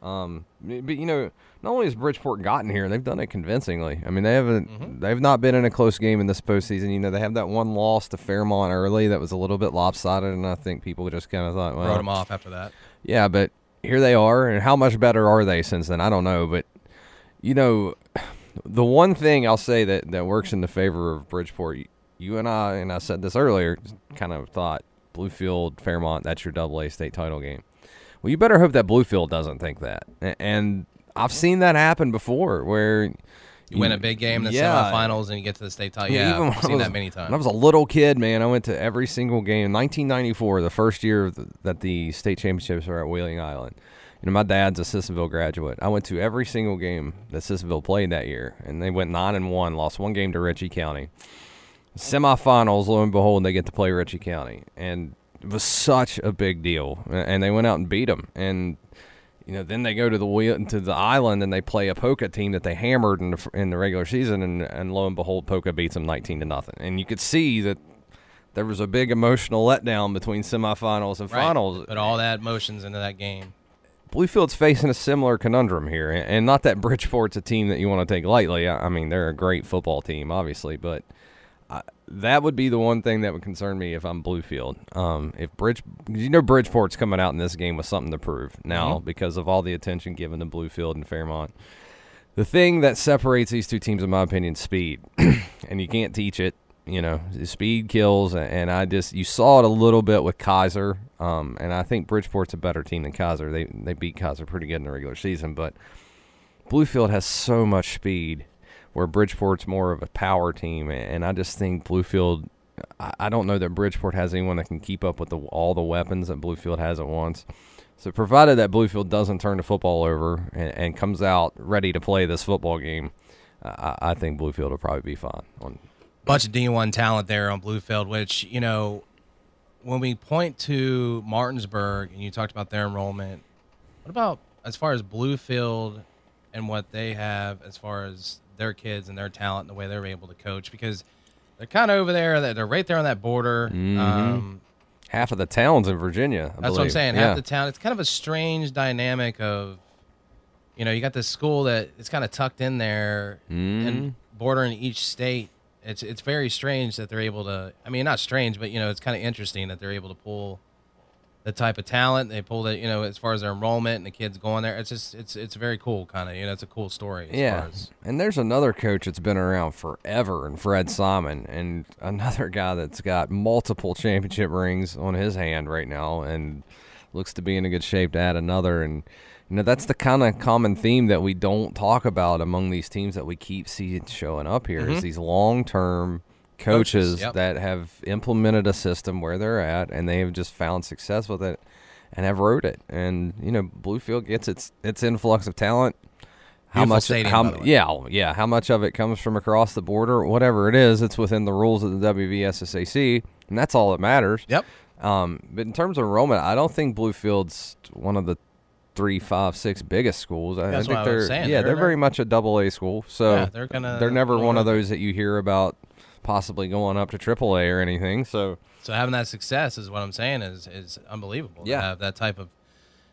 S4: Um, but you know, not only has Bridgeport gotten here, they've done it convincingly. I mean, they haven't,
S3: Mm-hmm.
S4: they've not been in a close game in this postseason. You know, they have that one loss to Fairmont early that was a little bit lopsided, and I think people just kind of thought, well,
S3: wrote them off after that.
S4: yeah, but here they are, and how much better are they since then? I don't know, but you know, the one thing I'll say that that works in the favor of Bridgeport, you, you and I, and I said this earlier, kind of thought Bluefield, Fairmont, that's your Double A state title game. Well, you better hope that Bluefield doesn't think that, and I've seen that happen before, where
S3: You win a big game in the
S4: Yeah.
S3: semifinals and you get to the state title.
S4: Yeah,
S3: I've seen
S4: was-
S3: that many
S4: When I was a little kid, man, I went to every single game. 1994, the first year th- that the state championships were at Wheeling Island. You know, my dad's a Sissonville graduate. I went to every single game that Sissonville played that year, and they went nine and one, lost one game to Ritchie County. Semifinals, lo and behold, they get to play Ritchie County, and it was such a big deal. And they went out and beat them, and you know, then they go to the wheel to the island and they play a Poca team that they hammered in the in the regular season, and, and lo and behold, Poca beats them nineteen to nothing. And you could see that there was a big emotional letdown between semifinals and
S3: Right.
S4: finals.
S3: Put all that motions into that game.
S4: Bluefield's facing a similar conundrum here, and not that Bridgeport's a team that you want to take lightly. I mean, they're a great football team, obviously, but that would be the one thing that would concern me if I'm Bluefield. Um, if Bridge, you know, Bridgeport's coming out in this game with something to prove now because of all the attention given to Bluefield and Fairmont. The thing that separates these two teams, in my opinion, speed, and you can't teach it. You know, speed kills, and I just you saw it a little bit with Keyser, um, and I think Bridgeport's a better team than Keyser. They they beat Keyser pretty good in the regular season, but Bluefield has so much speed, where Bridgeport's more of a power team, and I just think Bluefield. I don't know that Bridgeport has anyone that can keep up with the, all the weapons that Bluefield has at once. So, provided that Bluefield doesn't turn the football over and, and comes out ready to play this football game, I, I think Bluefield will probably be fine. On
S3: Bunch of D1 talent there on Bluefield, which, you know, when we point to Martinsburg and you talked about their enrollment, what about as far as Bluefield and what they have as far as their kids and their talent and the way they're able to coach? Because they're kind of over there, they're they're right there on that border. Um,
S4: half of the towns in Virginia. I
S3: That's what I'm
S4: believe.
S3: saying.
S4: Yeah.
S3: Half the town. It's kind of a strange dynamic of, you know, you got this school that it's kind of tucked in there
S4: Mm-hmm.
S3: and bordering each state. It's it's very strange that they're able to. I mean, not strange, but you know, it's kind of interesting that they're able to pull the type of talent they pulled it. you know, as far as their enrollment and the kids going there. It's just it's it's very cool. Kind of, you know, it's a cool story. As
S4: Yeah,
S3: Far as,
S4: and there's another coach that's been around forever, and Fred Simon, and another guy that's got multiple championship rings on his hand right now, and looks to be in a good shape to add another. And you know that's the kind of common theme that we don't talk about among these teams that we keep seeing showing up here is mm-hmm. these long-term coaches,
S3: Coaches, yep.
S4: that have implemented a system where they're at, and they have just found success with it and have wrote it. And you know, Bluefield gets its its influx of talent. How
S3: Beautiful
S4: much?
S3: stadium,
S4: how,
S3: by the way.
S4: yeah, yeah. How much of it comes from across the border? Whatever it is, it's within the rules of the WVSSAC, and that's all that matters.
S3: Yep.
S4: Um, but in terms of enrollment, I don't think Bluefield's one of the three, five, six biggest schools. I, I think they're
S3: saying.
S4: yeah,
S3: They're-
S4: they're, very much a double A school. So
S3: Yeah, they're gonna-
S4: they're never one of those that you hear about possibly going up to triple A or anything. So
S3: So having that success is what I'm saying is is unbelievable.
S4: Yeah.
S3: To have that type of.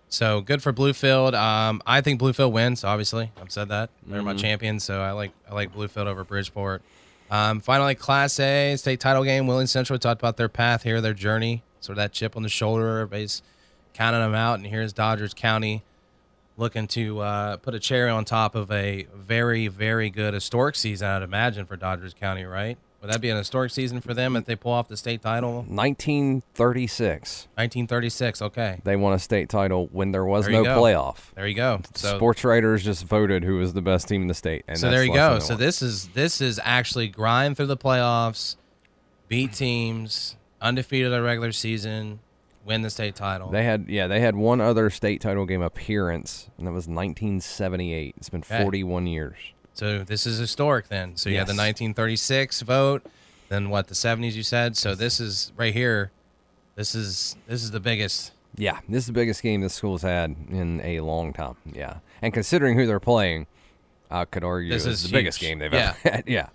S3: So good for Bluefield. Um, I think Bluefield wins. Obviously, I've said that they're
S4: Mm-hmm.
S3: my champions. So I like I like Bluefield over Bridgeport. Um, finally, Class A state title game. Wheeling Central we talked about their path here, their journey. Sort of that chip on the shoulder. Everybody's counting them out, and here's Doddridge County looking to uh, put a cherry on top of a very, very good historic season. I'd imagine for Doddridge County, right? Would that be an historic season for them if they pull off the state title?
S4: 1936,
S3: 1936. Okay,
S4: they won a state title when there was
S3: There
S4: no
S3: go.
S4: playoff.
S3: there you go. So,
S4: Sports writers just voted who was the best team in the state. And
S3: so there you go. So this is this is actually grind through the playoffs, beat teams, undefeated a regular season, win the state title.
S4: They had yeah, they had one other state title game appearance, and that was 1978. It's been
S3: Okay.
S4: 41 years.
S3: So this is historic then. So you had the 1936 vote, then what the 70s you said. So this is right here. This is this is the biggest.
S4: Yeah, this is the biggest game this school's had in a long time. Yeah, and considering who they're playing, I could argue
S3: This is
S4: the biggest game they've
S3: Yeah.
S4: ever had. Yeah.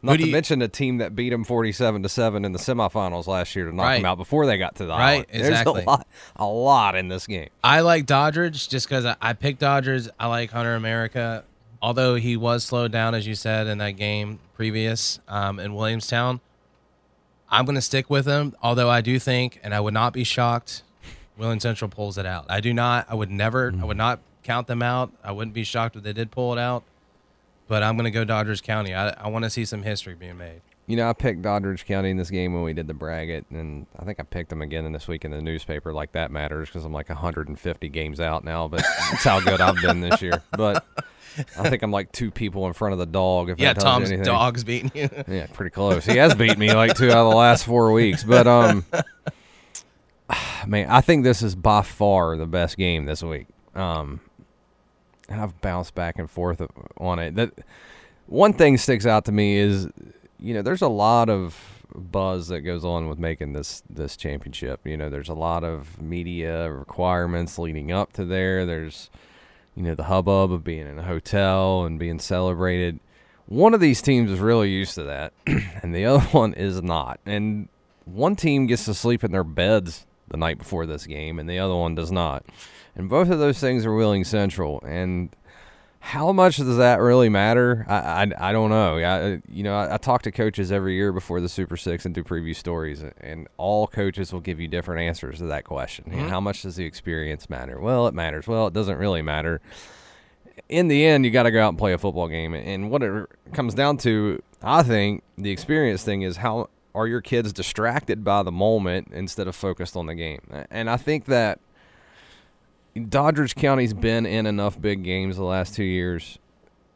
S4: Not to
S3: you-
S4: mention a team that beat them 47 to 7 in the semifinals last year to knock
S3: Right.
S4: them out before they got to the
S3: Right,
S4: island.
S3: exactly.
S4: There's a lot, a lot in this game.
S3: I like Doddridge just because I, I picked Doddridge. I like Hunter America, although he was slowed down as you said in that game previous um, in Williamstown. I'm going to stick with him, although I do think, and I would not be shocked, Wheeling Central pulls it out. I do not. I would never. I would not count them out. I wouldn't be shocked if they did pull it out. But I'm going to go Doddridge County. I, I want to see some history being made.
S4: You know, I picked Doddridge County in this game when we did the bracket, and I think I picked them again in this week in the newspaper. Like that matters because I'm like 150 games out now, but that's how good I've been this year. But I think I'm like two people in front of the dog. If
S3: Yeah,
S4: that tells you
S3: Tom's dog's beating you.
S4: Yeah, pretty close. He has beat me like two out of the last four weeks, but um, man, I think this is by far the best game this week. Um, and I've bounced back and forth on it. That one thing sticks out to me is, you know, there's a lot of buzz that goes on with making this this championship. You know, there's a lot of media requirements leading up to there. There's, you know, the hubbub of being in a hotel and being celebrated. One of these teams is really used to that, and the other one is not. And one team gets to sleep in their beds the night before this game, and the other one does not. And both of those things are Wheeling Central. And how much does that really matter? I I, I don't know. I, you know, I, I talk to coaches every year before the Super Six and do preview stories, and all coaches will give you different answers to that question. Know, how much does the experience matter? Well, it matters. Well, it doesn't really matter in the end, you got to go out and play a football game. And what it comes down to, I think, the experience thing is how are your kids distracted by the moment instead of focused on the game. And I think that Doddridge County's been in enough big games the last two years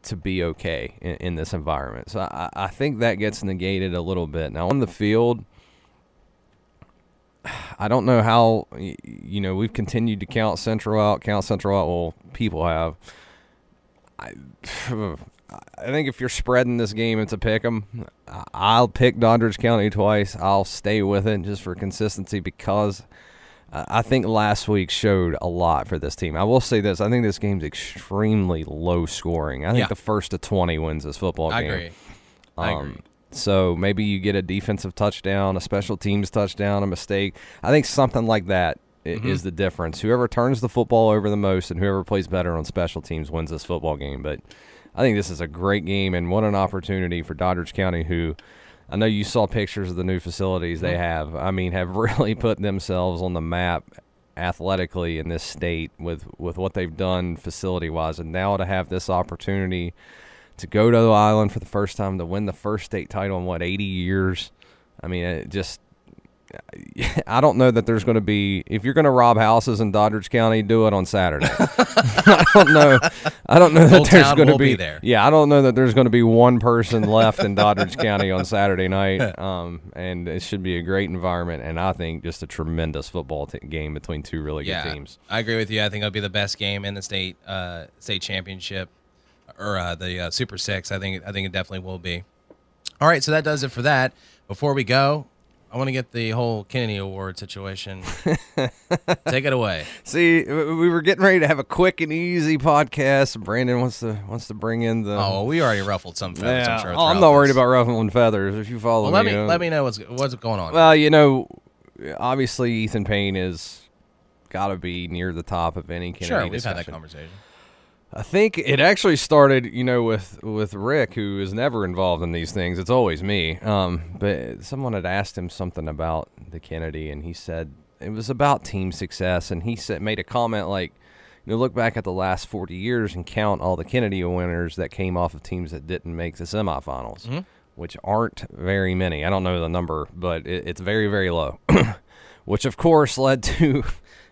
S4: to be okay in, in this environment. So I, I think that gets negated a little bit. Now on the field, I don't know how you know we've continued to count Central out, count Central out. Well, people have. I, I think if you're spreading this game, it's a pick 'em. I'll pick Doddridge County twice. I'll stay with it just for consistency because I I think last week showed a lot for this team. I will say this: I think this game's extremely low scoring. I think
S3: Yeah.
S4: the first to twenty wins this football
S3: I
S4: game.
S3: agree. I
S4: Um,
S3: agree.
S4: So maybe you get a defensive touchdown, a special teams touchdown, a mistake. I think something like that
S3: Mm-hmm.
S4: the difference. Whoever turns the football over the most and whoever plays better on special teams wins this football game. But I think this is a great game and what an opportunity for Doddridge County, who I know you saw pictures of the new facilities they mm-hmm. have. I mean, have really put themselves on the map athletically in this state with with what they've done facility wise, and now to have this opportunity to go to the island for the first time to win the first state title in what 80 years. I mean, it just I don't know that there's going to be if you're going to rob houses in Doddridge County, do it on Saturday. I don't know. I don't know that
S3: Old
S4: there's going to be,
S3: be there.
S4: Yeah, I don't know that there's going to be one person left in Doddridge County on Saturday night. Um, and it should be a great environment, and I think just a tremendous football t- game between two really
S3: yeah,
S4: good teams.
S3: I agree with you. I think it'll be the best game in the state uh, state championship or uh, the uh, Super Six. I think I think it definitely will be. All right, so that does it for that. Before we go, I want to get the whole Kennedy Award situation. Take it away.
S4: See, we were getting ready to have a quick and easy podcast. Brandon wants to wants to bring in the.
S3: Oh, we already ruffled some feathers.
S4: yeah.
S3: I'm sure.
S4: Oh, I'm not worried about ruffling feathers. If you follow
S3: Well, let
S4: me,
S3: me let me know what's what's going on.
S4: Well, you know, obviously Ethan Payne is got to be near the top of any Kennedy
S3: sure, we've
S4: discussion.
S3: had that conversation.
S4: I think it actually started, you know, with with Rick, who is never involved in these things. It's always me. Um, but someone had asked him something about the Kennedy, and he said it was about team success, and he said made a comment like, you know, look back at the last forty years and count all the Kennedy winners that came off of teams that didn't make the semifinals, which aren't very many. I don't know the number, but it, it's very very low. which of course led to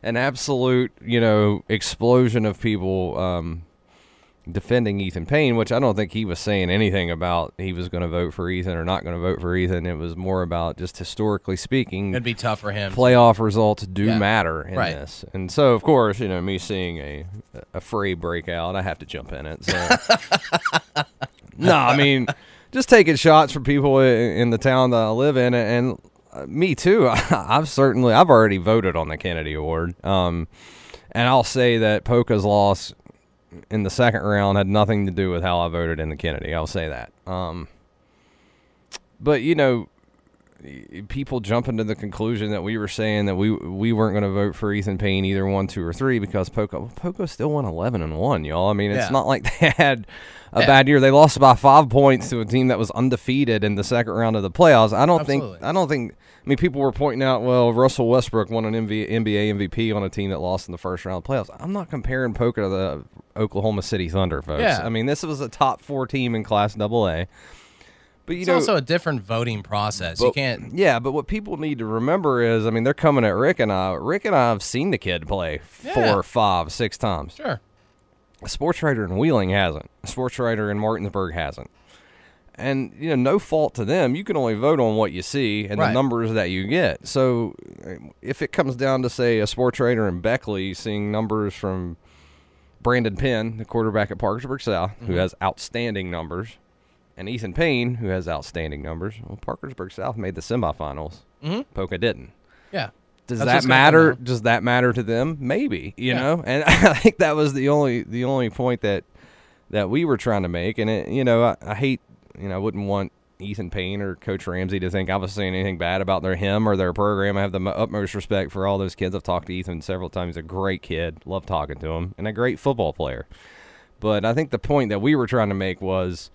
S4: an absolute, you know, explosion of people um, defending Ethan Payne, which I don't think he was saying anything about he was going to vote for Ethan or not going to vote for Ethan. It was more about just historically speaking,
S3: It'd be tough for him.
S4: playoff results do
S3: Yeah.
S4: matter in
S3: Right.
S4: this. And so, of course, you know, me seeing a a fray breakout, I have to jump in it. So, no, I mean, just taking shots from people in the town that I live in, and me too. I've certainly, I've already voted on the Kennedy Award. Um, and I'll say that Poca's loss in the second round had nothing to do with how I voted in the Kennedy. I'll say that. Um, but you know, Eh, people jumping to the conclusion that we were saying that we we weren't going to vote for Ethan Payne either one, two, or three because Poca well, Poca still won eleven and one, y'all. I mean, it's
S3: Yeah.
S4: not like they had a
S3: Yeah.
S4: bad year. They lost by five points to a team that was undefeated in the second round of the playoffs. I don't
S3: Absolutely.
S4: think I don't think. I mean, people were pointing out, well, Russell Westbrook won an MV, NBA MVP on a team that lost in the first round of playoffs. I'm not comparing Poca to the Oklahoma City Thunder, folks.
S3: Yeah.
S4: I mean, this was a top four team in Class Double A. But you
S3: It's
S4: know,
S3: also a different voting process. you can't.
S4: Yeah, but what people need to remember is, I mean, they're coming at Rick and I. Rick and I have seen the kid play
S3: Yeah.
S4: four, five, six times.
S3: Sure.
S4: A sports writer in Wheeling hasn't. A sports writer in Martinsburg hasn't. And you know, no fault to them. You can only vote on what you see and
S3: Right.
S4: the numbers that you get. So, uh, if it comes down to say a sports writer in Beckley seeing numbers from Brandon Penn, the quarterback at Parkersburg South, who has outstanding numbers, and Ethan Payne, who has outstanding numbers, well, Parkersburg South made the semifinals.
S3: Mm-hmm.
S4: Poca didn't.
S3: Yeah.
S4: Does
S3: That's
S4: that
S3: what's gonna come
S4: matter? Does that matter to them? Maybe, you
S3: Yeah.
S4: know. And I think that was the only the only point that that we were trying to make. And it, you know, I, I hate, you know, I wouldn't want Ethan Payne or Coach Ramsey to think I was saying anything bad about their him or their program. I have the utmost respect for all those kids. I've talked to Ethan several times. He's a great kid. Love talking to him, and a great football player. But I think the point that we were trying to make was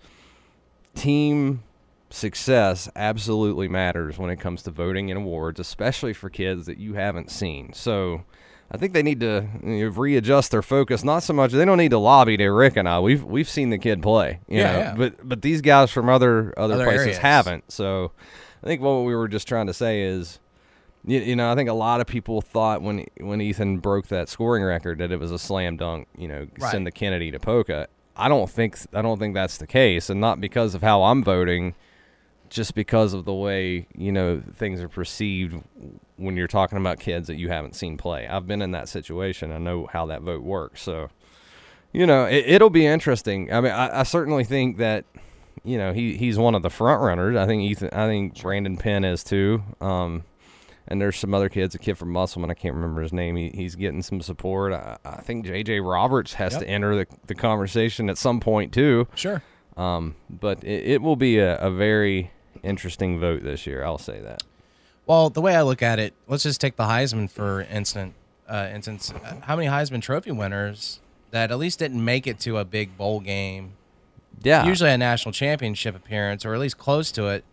S4: team success absolutely matters when it comes to voting in awards, especially for kids that you haven't seen. So I think they need to you know, readjust their focus. Not so much they don't need to lobby to Rick and I. We've we've seen the kid play, you
S3: Yeah,
S4: know,
S3: yeah.
S4: but but these guys from other other,
S3: Other
S4: places
S3: areas.
S4: haven't. So I think what we were just trying to say is. You, you know, I think a lot of people thought when when Ethan broke that scoring record that it was a slam dunk. You know,
S3: Right.
S4: send the Kennedy to Poca. I don't think I don't think that's the case, and not because of how I'm voting, just because of the way you know things are perceived when you're talking about kids that you haven't seen play. I've been in that situation. I know how that vote works. So, you know, it, it'll be interesting. I mean, I, I certainly think that you know he he's one of the front runners. I think Ethan. I think Brandon Penn is too. Um, and there's some other kids, a kid from Musselman, I can't remember his name. He, he's getting some support. I, I think J.J. Roberts has
S3: Yep.
S4: to enter the, the conversation at some point too.
S3: Sure.
S4: Um, but it, it will be a, a very interesting vote this year. I'll say that.
S3: Well, the way I look at it, let's just take the Heisman for instant uh, instance. How many Heisman Trophy winners that at least didn't make it to a big bowl game,
S4: Yeah.
S3: usually a national championship appearance, or at least close to it,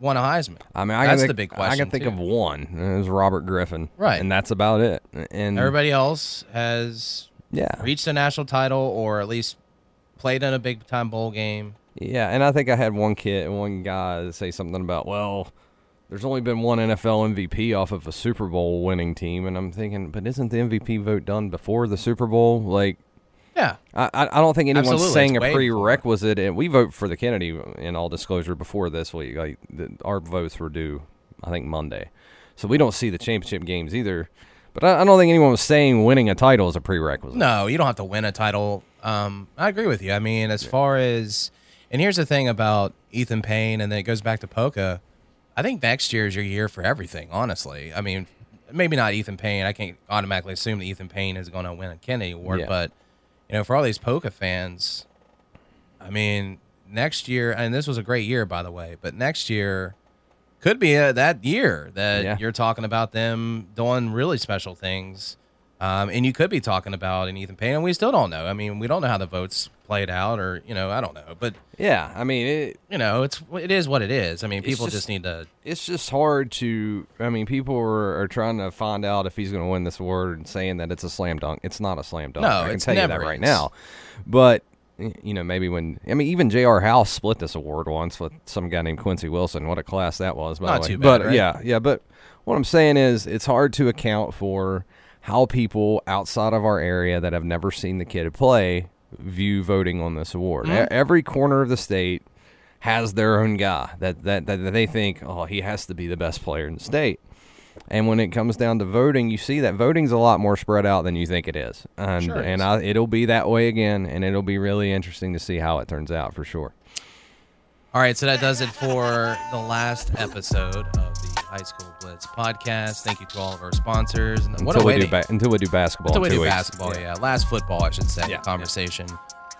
S3: won a Heisman?
S4: I mean, I
S3: that's
S4: think,
S3: the big question.
S4: I can think
S3: too.
S4: of one. It was Robert Griffin.
S3: Right.
S4: And that's about it. And
S3: Everybody else has
S4: yeah.
S3: reached a national title or at least played in a big time bowl game.
S4: Yeah, and I think I had one kid, and one guy say something about, well, there's only been one NFL MVP off of a Super Bowl winning team, and I'm thinking, but isn't the MVP vote done before the Super Bowl? Like,
S3: Yeah.
S4: I, I don't think anyone's
S3: Absolutely,
S4: saying a
S3: it's before.
S4: prerequisite, and we vote for the Kennedy in all disclosure before this week. Like, the, our votes were due, I think Monday, so we don't see the championship games either. But I, I don't think anyone was saying winning a title is a prerequisite.
S3: No, you don't have to win a title. Um, I agree with you. I mean, as far as, and here's the thing about Ethan Payne, and then it goes back to Poca. I think next year is your year for everything, honestly. I mean, maybe not Ethan Payne. I can't automatically assume that Ethan Payne is going to win a Kennedy Award,
S4: Yeah.
S3: but, you know, for all these Poca fans, I mean, next year, and this was a great year, by the way, but next year could be uh that year that
S4: Yeah.
S3: you're talking about them doing really special things. Um, and you could be talking about an Ethan Payne, and we still don't know. I mean, we don't know how the votes played out, or you know, I don't know. But
S4: Yeah, I mean, it,
S3: you know, it's it is what it is. I mean, people
S4: just-
S3: just, need to.
S4: it's just hard to. I mean, people are, are trying to find out if he's going to win this award and saying that it's a slam dunk. It's not a slam dunk.
S3: No,
S4: I can
S3: it's
S4: tell you that right
S3: is.
S4: now. But you know, maybe when I mean, even J.R. House split this award once with some guy named Quincy Wilson. What a class that was, by
S3: Not
S4: the way.
S3: too bad,
S4: but
S3: right?
S4: yeah, yeah. But what I'm saying is, it's hard to account for how people outside of our area that have never seen the kid play view voting on this award.
S3: Mm-hmm.
S4: Every corner of the state has their own guy that, that, that, that they think, oh, he has to be the best player in the state. And when it comes down to voting, you see that voting's a lot more spread out than you think it is. And,
S3: Sure it
S4: and
S3: is.
S4: I, it'll be that way again, and it'll be really interesting to see how it turns out for sure.
S3: All right, so that does it for the last episode of the High School Blitz podcast. Thank you to all of our sponsors. And what
S4: until, we do ba- until we do basketball.
S3: until we do
S4: weeks.
S3: basketball. Yeah. last football, I should say.
S4: Yeah,
S3: conversation.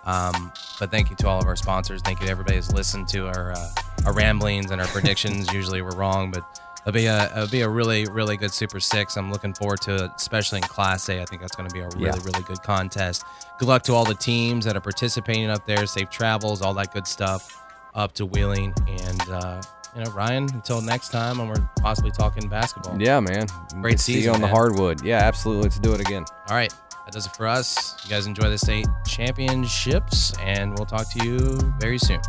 S3: Um, but thank you to all of our sponsors. Thank you to everybody who's listened to our uh, our ramblings and our predictions. Usually we're wrong, but it'll be a it'll be a really really good Super Six. I'm looking forward to it, especially in Class A. I think that's going to be a really
S4: Yeah.
S3: really good contest. Good luck to all the teams that are participating up there. Safe travels, all that good stuff up to Wheeling. And uh, you know, Ryan. Until next time, when we're possibly talking basketball.
S4: Yeah, man.
S3: Great
S4: Good to see you
S3: season,
S4: on the hardwood. Yeah, absolutely. Let's do it again.
S3: All right. That does it for us. You guys enjoy the state championships, and we'll talk to you very soon.